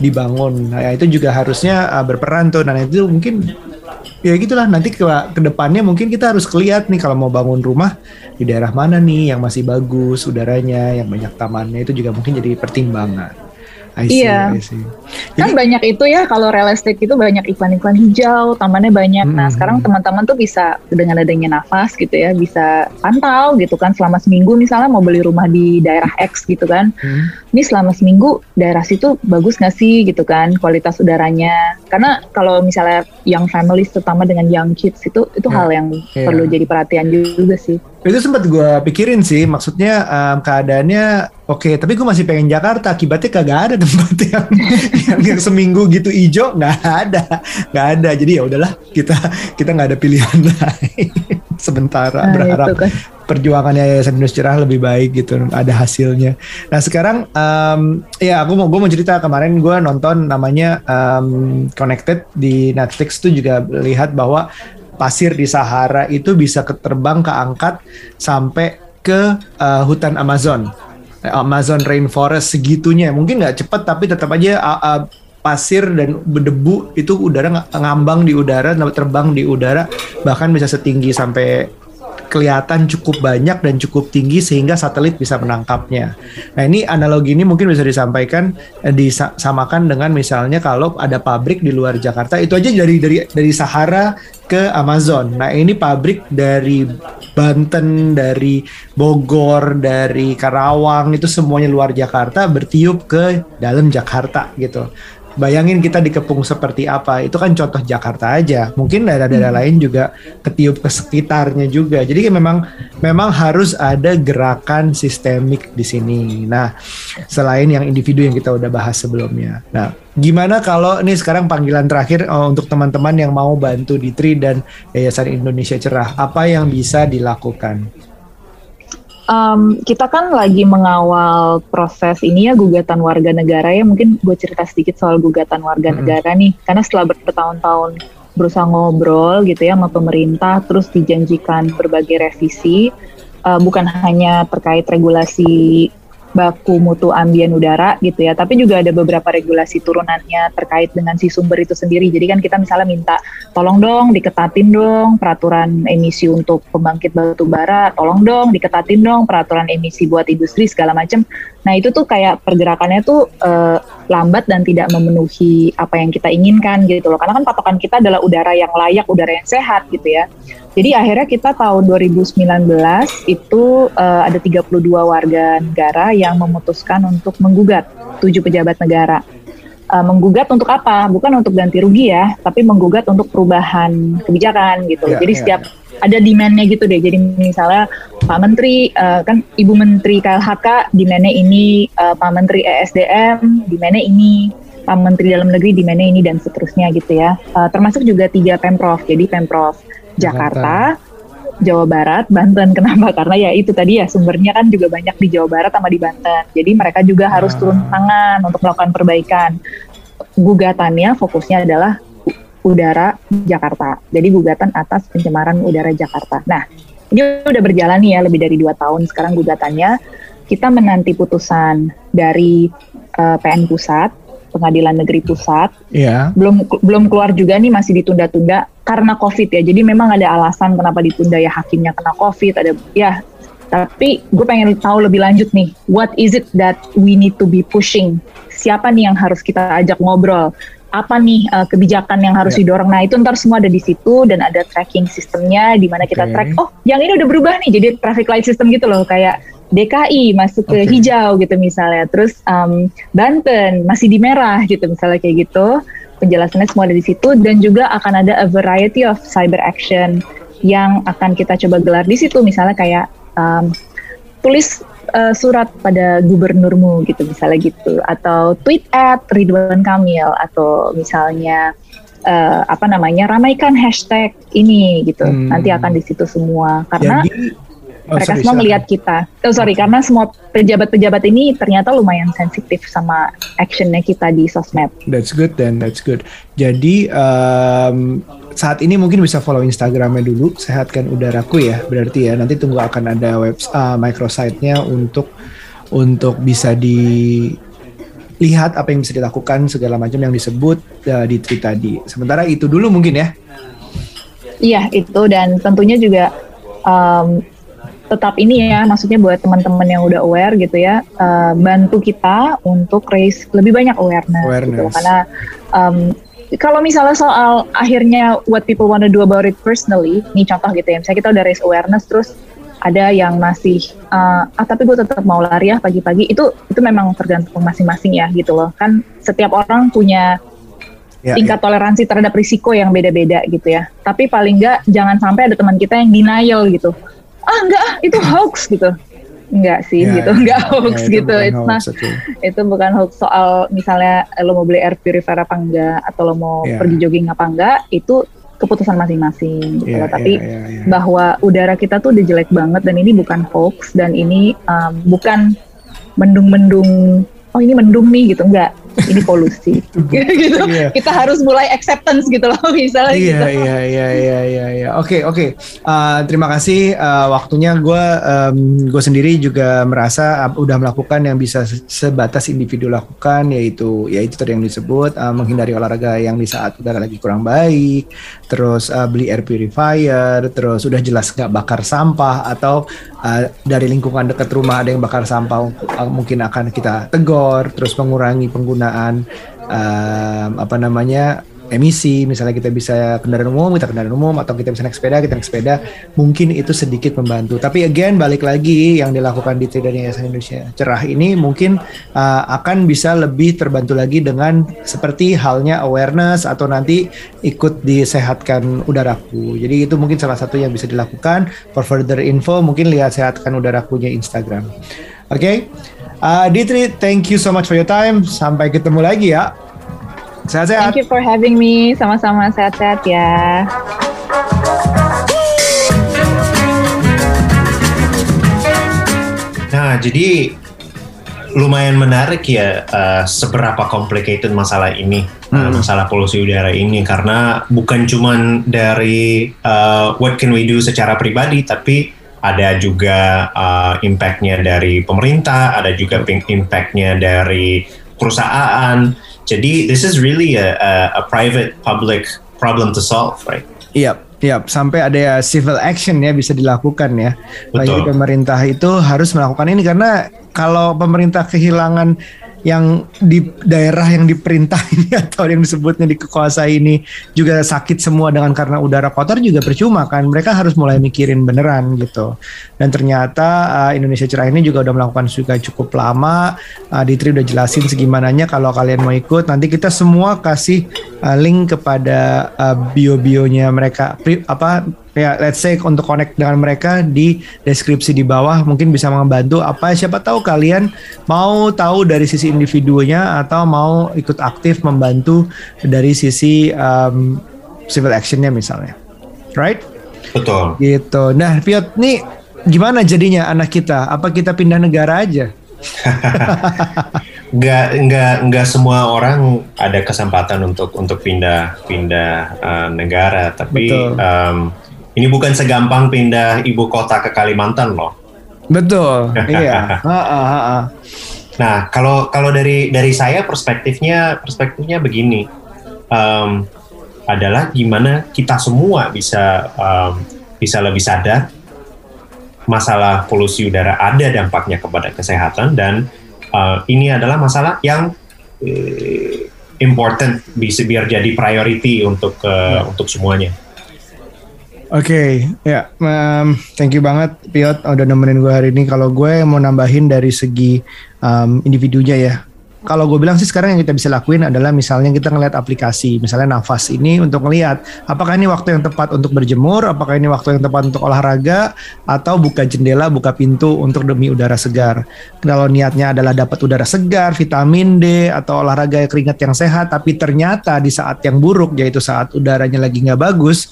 Speaker 4: dibangun. Nah, itu juga harusnya uh, berperan tuh. Nah, itu mungkin ya gitulah nanti ke ke depannya mungkin kita harus kelihat nih kalau mau bangun rumah di daerah mana nih yang masih bagus udaranya yang banyak tamannya itu juga mungkin jadi pertimbangan
Speaker 2: I see, iya. I see. Kan Jadi, banyak itu ya kalau real estate itu banyak iklan-iklan hijau, tamannya banyak. Hmm. Nah sekarang teman-teman tuh bisa dengan adanya nafas gitu ya, bisa pantau gitu kan selama seminggu misalnya mau beli rumah di daerah X gitu kan. Hmm. Ini selama seminggu daerah situ bagus nggak sih gitu kan kualitas udaranya. Karena kalau misalnya yang families terutama dengan young kids itu itu yeah. hal yang yeah. perlu jadi perhatian juga sih.
Speaker 4: Itu sempat gue pikirin sih, maksudnya um, keadaannya oke, okay, tapi gue masih pengen Jakarta. Akibatnya kagak ada tempat yang, yang, yang seminggu gitu hijau, nggak ada, nggak ada. Jadi ya udahlah, kita kita nggak ada pilihan lain. Sementara nah, berharap kan. perjuangan Yayasan Indonesia Cerah lebih baik gitu, ada hasilnya. Nah sekarang, um, ya aku mau gue mau cerita kemarin gue nonton namanya um, Connected di Netflix tuh juga lihat bahwa pasir di Sahara itu bisa keterbang keangkat sampai ke uh, hutan Amazon. Amazon rainforest segitunya. Mungkin nggak cepat tapi tetap aja uh, uh, pasir dan berdebu itu udara ngambang di udara, terbang di udara bahkan bisa setinggi sampai kelihatan cukup banyak dan cukup tinggi sehingga satelit bisa menangkapnya. Nah ini analogi ini mungkin bisa disampaikan eh, disamakan dengan misalnya kalau ada pabrik di luar Jakarta itu aja dari dari dari Sahara ke Amazon. Nah ini pabrik dari Banten, dari Bogor, dari Karawang itu semuanya luar Jakarta bertiup ke dalam Jakarta gitu. Bayangin kita dikepung seperti apa. Itu kan contoh Jakarta aja. Mungkin daerah-daerah hmm. lain juga ketiup ke sekitarnya juga. Jadi memang memang harus ada gerakan sistemik di sini. Nah, selain yang individu yang kita udah bahas sebelumnya. Nah, gimana kalau ini sekarang panggilan terakhir oh, untuk teman-teman yang mau bantu di TRI dan Yayasan Indonesia Cerah, apa yang bisa dilakukan?
Speaker 2: Um, kita kan lagi mengawal proses ini ya gugatan warga negara ya mungkin gue cerita sedikit soal gugatan warga hmm. negara nih karena setelah bertahun-tahun berusaha ngobrol gitu ya sama pemerintah terus dijanjikan berbagai revisi uh, bukan hanya terkait regulasi baku mutu ambien udara gitu ya. Tapi juga ada beberapa regulasi turunannya terkait dengan si sumber itu sendiri. Jadi kan kita misalnya minta tolong dong diketatin dong peraturan emisi untuk pembangkit batu bara, tolong dong diketatin dong peraturan emisi buat industri segala macam. Nah itu tuh kayak pergerakannya tuh uh, lambat dan tidak memenuhi apa yang kita inginkan gitu loh. Karena kan patokan kita adalah udara yang layak, udara yang sehat gitu ya. Jadi akhirnya kita tahun 2019 itu uh, ada 32 warga negara yang memutuskan untuk menggugat tujuh pejabat negara. Uh, menggugat untuk apa? Bukan untuk ganti rugi ya, tapi menggugat untuk perubahan kebijakan gitu. Yeah, Jadi yeah, setiap yeah. ada demandnya gitu deh. Jadi misalnya Pak Menteri uh, kan Ibu Menteri KLHK demandnya ini, uh, Pak Menteri ESDM demandnya ini, Pak Menteri Dalam Negeri demandnya ini dan seterusnya gitu ya. Uh, termasuk juga tiga pemprov. Jadi pemprov Jakarta, Jawa Barat, Banten. Kenapa? Karena ya itu tadi ya sumbernya kan juga banyak di Jawa Barat sama di Banten. Jadi mereka juga harus turun ah. tangan untuk melakukan perbaikan. Gugatannya fokusnya adalah udara Jakarta. Jadi gugatan atas pencemaran udara Jakarta. Nah, ini udah berjalan nih ya lebih dari dua tahun sekarang gugatannya. Kita menanti putusan dari uh, PN Pusat Pengadilan Negeri Pusat.
Speaker 4: Iya.
Speaker 2: Belum belum keluar juga nih masih ditunda-tunda karena COVID ya. Jadi memang ada alasan kenapa ditunda ya hakimnya kena COVID ada ya. Tapi gue pengen tahu lebih lanjut nih, what is it that we need to be pushing? Siapa nih yang harus kita ajak ngobrol? Apa nih uh, kebijakan yang harus yeah. didorong? Nah itu ntar semua ada di situ dan ada tracking sistemnya di mana kita track. Oh, yang ini udah berubah nih, jadi traffic light system gitu loh, kayak DKI masuk ke okay. hijau gitu misalnya, terus um, Banten masih di merah gitu misalnya kayak gitu. Penjelasannya semua ada di situ. Dan juga akan ada a variety of cyber action yang akan kita coba gelar di situ. Misalnya kayak um, tulis uh, surat pada gubernurmu gitu misalnya gitu. Atau tweet at Ridwan Kamil. Atau misalnya uh, apa namanya ramaikan hashtag ini gitu. Hmm. nanti akan di situ semua. Karena Jadi, oh, mereka sorry, semua melihat kita. Oh sorry karena semua pejabat-pejabat ini ternyata lumayan sensitif sama actionnya kita di sosmed.
Speaker 4: That's good then that's good. Jadi um, saat ini mungkin bisa follow Instagramnya dulu. Sehatkan udaraku ya berarti ya. Nanti tunggu akan ada web uh, microsite-nya untuk untuk bisa dilihat apa yang bisa dilakukan segala macam yang disebut uh, di tweet tadi. Sementara itu dulu mungkin ya.
Speaker 2: Iya itu. Dan tentunya juga um, tetap ini ya maksudnya buat teman-teman yang udah aware gitu ya uh, bantu kita untuk raise lebih banyak awareness, gitu. awareness. gitu karena um, kalau misalnya soal akhirnya what people wanna do about it personally, nih contoh gitu ya, misalnya kita udah raise awareness terus ada yang masih uh, ah tapi gue tetap mau lari ya pagi-pagi itu itu memang tergantung masing-masing ya gitu loh kan setiap orang punya ya, tingkat ya. toleransi terhadap risiko yang beda-beda gitu ya tapi paling enggak jangan sampai ada teman kita yang denial gitu ah enggak itu hoax gitu Enggak sih yeah, gitu, enggak yeah, hoax gitu. Itu, hoax, okay. itu bukan hoax soal misalnya lo mau beli air purifier apa enggak atau lo mau yeah. pergi jogging apa enggak, itu keputusan masing-masing gitu yeah, Tapi yeah, yeah, yeah. bahwa udara kita tuh udah jelek banget dan ini bukan hoax dan ini um, bukan mendung-mendung oh ini mendung nih gitu enggak ini polusi gitu. Iya. kita harus mulai acceptance gitu loh misalnya
Speaker 4: iya,
Speaker 2: gitu.
Speaker 4: iya iya iya iya iya. Oke oke. Uh, terima kasih. Uh, waktunya gue um, gue sendiri juga merasa uh, udah melakukan yang bisa sebatas individu lakukan yaitu yaitu tadi yang disebut uh, menghindari olahraga yang di saat udara lagi kurang baik terus uh, beli air purifier terus udah jelas nggak bakar sampah atau uh, dari lingkungan dekat rumah ada yang bakar sampah uh, mungkin akan kita tegur terus mengurangi penggunaan penggunaan um, apa namanya emisi. Misalnya kita bisa kendaraan umum kita kendaraan umum atau kita bisa naik sepeda kita naik sepeda mungkin itu sedikit membantu. Tapi again balik lagi yang dilakukan di Tridani Yayasan Indonesia. Cerah ini mungkin uh, akan bisa lebih terbantu lagi dengan seperti halnya awareness atau nanti ikut disehatkan udaraku. Jadi itu mungkin salah satu yang bisa dilakukan. For further info mungkin lihat sehatkan udarakunya Instagram. Oke? okay? Uh, Ditri, thank you so much for your time. Sampai ketemu lagi ya. Sehat-sehat.
Speaker 2: Thank you for having me. Sama-sama sehat-sehat ya.
Speaker 5: Nah, jadi lumayan menarik ya uh, seberapa complicated masalah ini, uh, hmm. uh, masalah polusi udara ini karena bukan cuman dari uh, what can we do secara pribadi, tapi ada juga uh, impactnya dari pemerintah, ada juga impactnya dari perusahaan. Jadi this is really a, a, a private public problem to solve, right?
Speaker 4: Iya, yep. Iya, yep. sampai ada ya civil action ya bisa dilakukan ya. Betul. Bagi pemerintah itu harus melakukan ini karena kalau pemerintah kehilangan yang di daerah yang diperintah ini atau yang disebutnya di kekuasaan ini juga sakit semua dengan karena udara kotor juga percuma kan. Mereka harus mulai mikirin beneran gitu. Dan ternyata uh, Indonesia Cerah ini juga udah melakukan juga cukup lama. Uh, Ditri udah jelasin segimananya kalau kalian mau ikut. Nanti kita semua kasih uh, link kepada uh, bio-bionya mereka. Pri, apa ya let's say untuk connect dengan mereka di deskripsi di bawah mungkin bisa membantu apa. Siapa tahu kalian mau tahu dari sisi individunya atau mau ikut aktif membantu dari sisi um, civil actionnya misalnya. Right?
Speaker 5: Betul.
Speaker 4: Gitu. Nah Piot nih gimana jadinya anak kita? Apa kita pindah negara aja?
Speaker 5: Nggak nggak nggak semua orang ada kesempatan untuk untuk pindah pindah uh, negara. Tapi um, ini bukan segampang pindah ibu kota ke Kalimantan loh.
Speaker 4: Betul, iya.
Speaker 5: Nah, kalau kalau dari dari saya perspektifnya perspektifnya begini, um, adalah gimana kita semua bisa um, bisa lebih sadar masalah polusi udara ada dampaknya kepada kesehatan dan uh, ini adalah masalah yang uh, important bisa biar jadi priority untuk uh, untuk semuanya.
Speaker 4: Oke, okay, ya, um, thank you banget Piot udah nemenin gue hari ini. Kalau gue mau nambahin dari segi um, individunya ya, kalau gue bilang sih sekarang yang kita bisa lakuin adalah misalnya kita ngeliat aplikasi, misalnya nafas ini untuk ngeliat apakah ini waktu yang tepat untuk berjemur, apakah ini waktu yang tepat untuk olahraga, atau buka jendela, buka pintu untuk demi udara segar. Kalau niatnya adalah dapat udara segar, vitamin D, atau olahraga keringat yang sehat, tapi ternyata di saat yang buruk, yaitu saat udaranya lagi nggak bagus,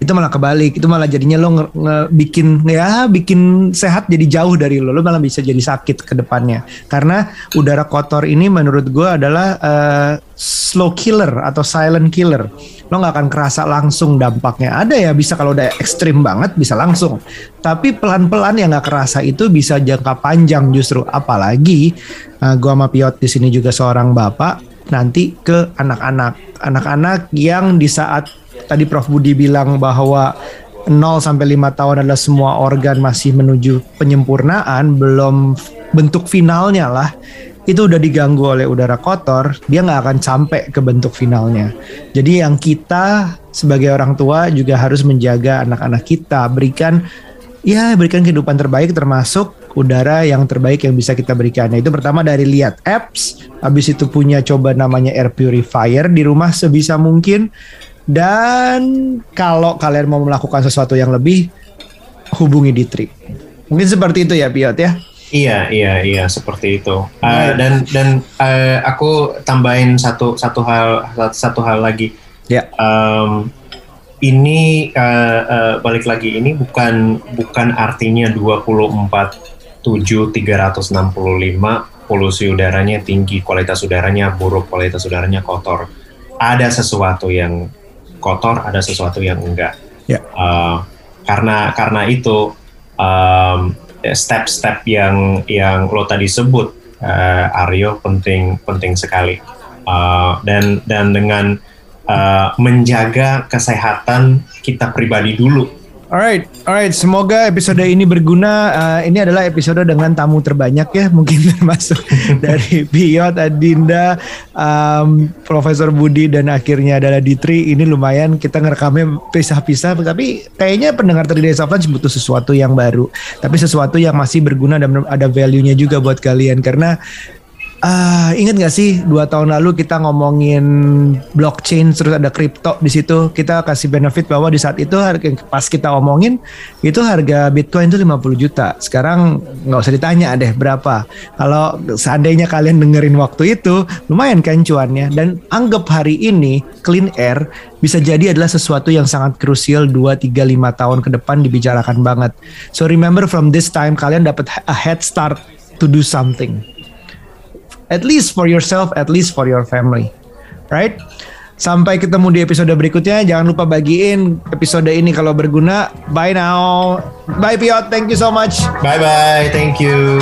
Speaker 4: itu malah kebalik. Itu malah jadinya lo nge, nge, bikin ya bikin sehat jadi jauh dari lo. Lo malah bisa jadi sakit ke depannya. Karena udara kotor ini menurut gue adalah uh, slow killer atau silent killer. Lo nggak akan kerasa langsung dampaknya. Ada ya bisa kalau udah ekstrim banget bisa langsung. Tapi pelan-pelan yang nggak kerasa itu bisa jangka panjang justru. Apalagi uh, gue sama Piot di sini juga seorang bapak nanti ke anak-anak. Anak-anak yang di saat tadi Prof Budi bilang bahwa 0 sampai 5 tahun adalah semua organ masih menuju penyempurnaan, belum bentuk finalnya lah. Itu udah diganggu oleh udara kotor, dia nggak akan sampai ke bentuk finalnya. Jadi yang kita sebagai orang tua juga harus menjaga anak-anak kita, berikan ya berikan kehidupan terbaik termasuk udara yang terbaik yang bisa kita berikan. Nah, itu pertama dari lihat apps, habis itu punya coba namanya air purifier di rumah sebisa mungkin dan kalau kalian mau melakukan sesuatu yang lebih, hubungi Ditri. Mungkin seperti itu ya, Piot ya.
Speaker 5: Iya, iya, iya, seperti itu. Uh, dan dan uh, aku tambahin satu satu hal satu hal lagi.
Speaker 4: Ya.
Speaker 5: Um, ini uh, uh, balik lagi ini bukan bukan artinya 24 7 365 polusi udaranya tinggi, kualitas udaranya buruk, kualitas udaranya kotor. Ada sesuatu yang kotor, ada sesuatu yang enggak.
Speaker 4: Yeah.
Speaker 5: Uh, karena karena itu step-step um, yang yang lo tadi sebut, uh, Aryo penting penting sekali. Uh, dan dan dengan uh, menjaga kesehatan kita pribadi dulu
Speaker 4: Alright, alright. Semoga episode ini berguna. Uh, ini adalah episode dengan tamu terbanyak ya, mungkin termasuk dari Biot, Adinda, um, Profesor Budi dan akhirnya adalah Ditri. Ini lumayan kita ngerekamnya pisah-pisah, tapi kayaknya pendengar Days of Lunch butuh sesuatu yang baru, tapi sesuatu yang masih berguna dan ada value-nya juga buat kalian karena Uh, ingat gak sih dua tahun lalu kita ngomongin blockchain terus ada kripto di situ kita kasih benefit bahwa di saat itu harga pas kita omongin itu harga Bitcoin itu 50 juta. Sekarang nggak usah ditanya deh berapa. Kalau seandainya kalian dengerin waktu itu lumayan kan cuannya dan anggap hari ini clean air bisa jadi adalah sesuatu yang sangat krusial 2 3 5 tahun ke depan dibicarakan banget. So remember from this time kalian dapat a head start to do something at least for yourself, at least for your family. Right? Sampai ketemu di episode berikutnya. Jangan lupa bagiin episode ini kalau berguna. Bye now. Bye Piot. Thank you so much.
Speaker 5: Bye bye. Thank you.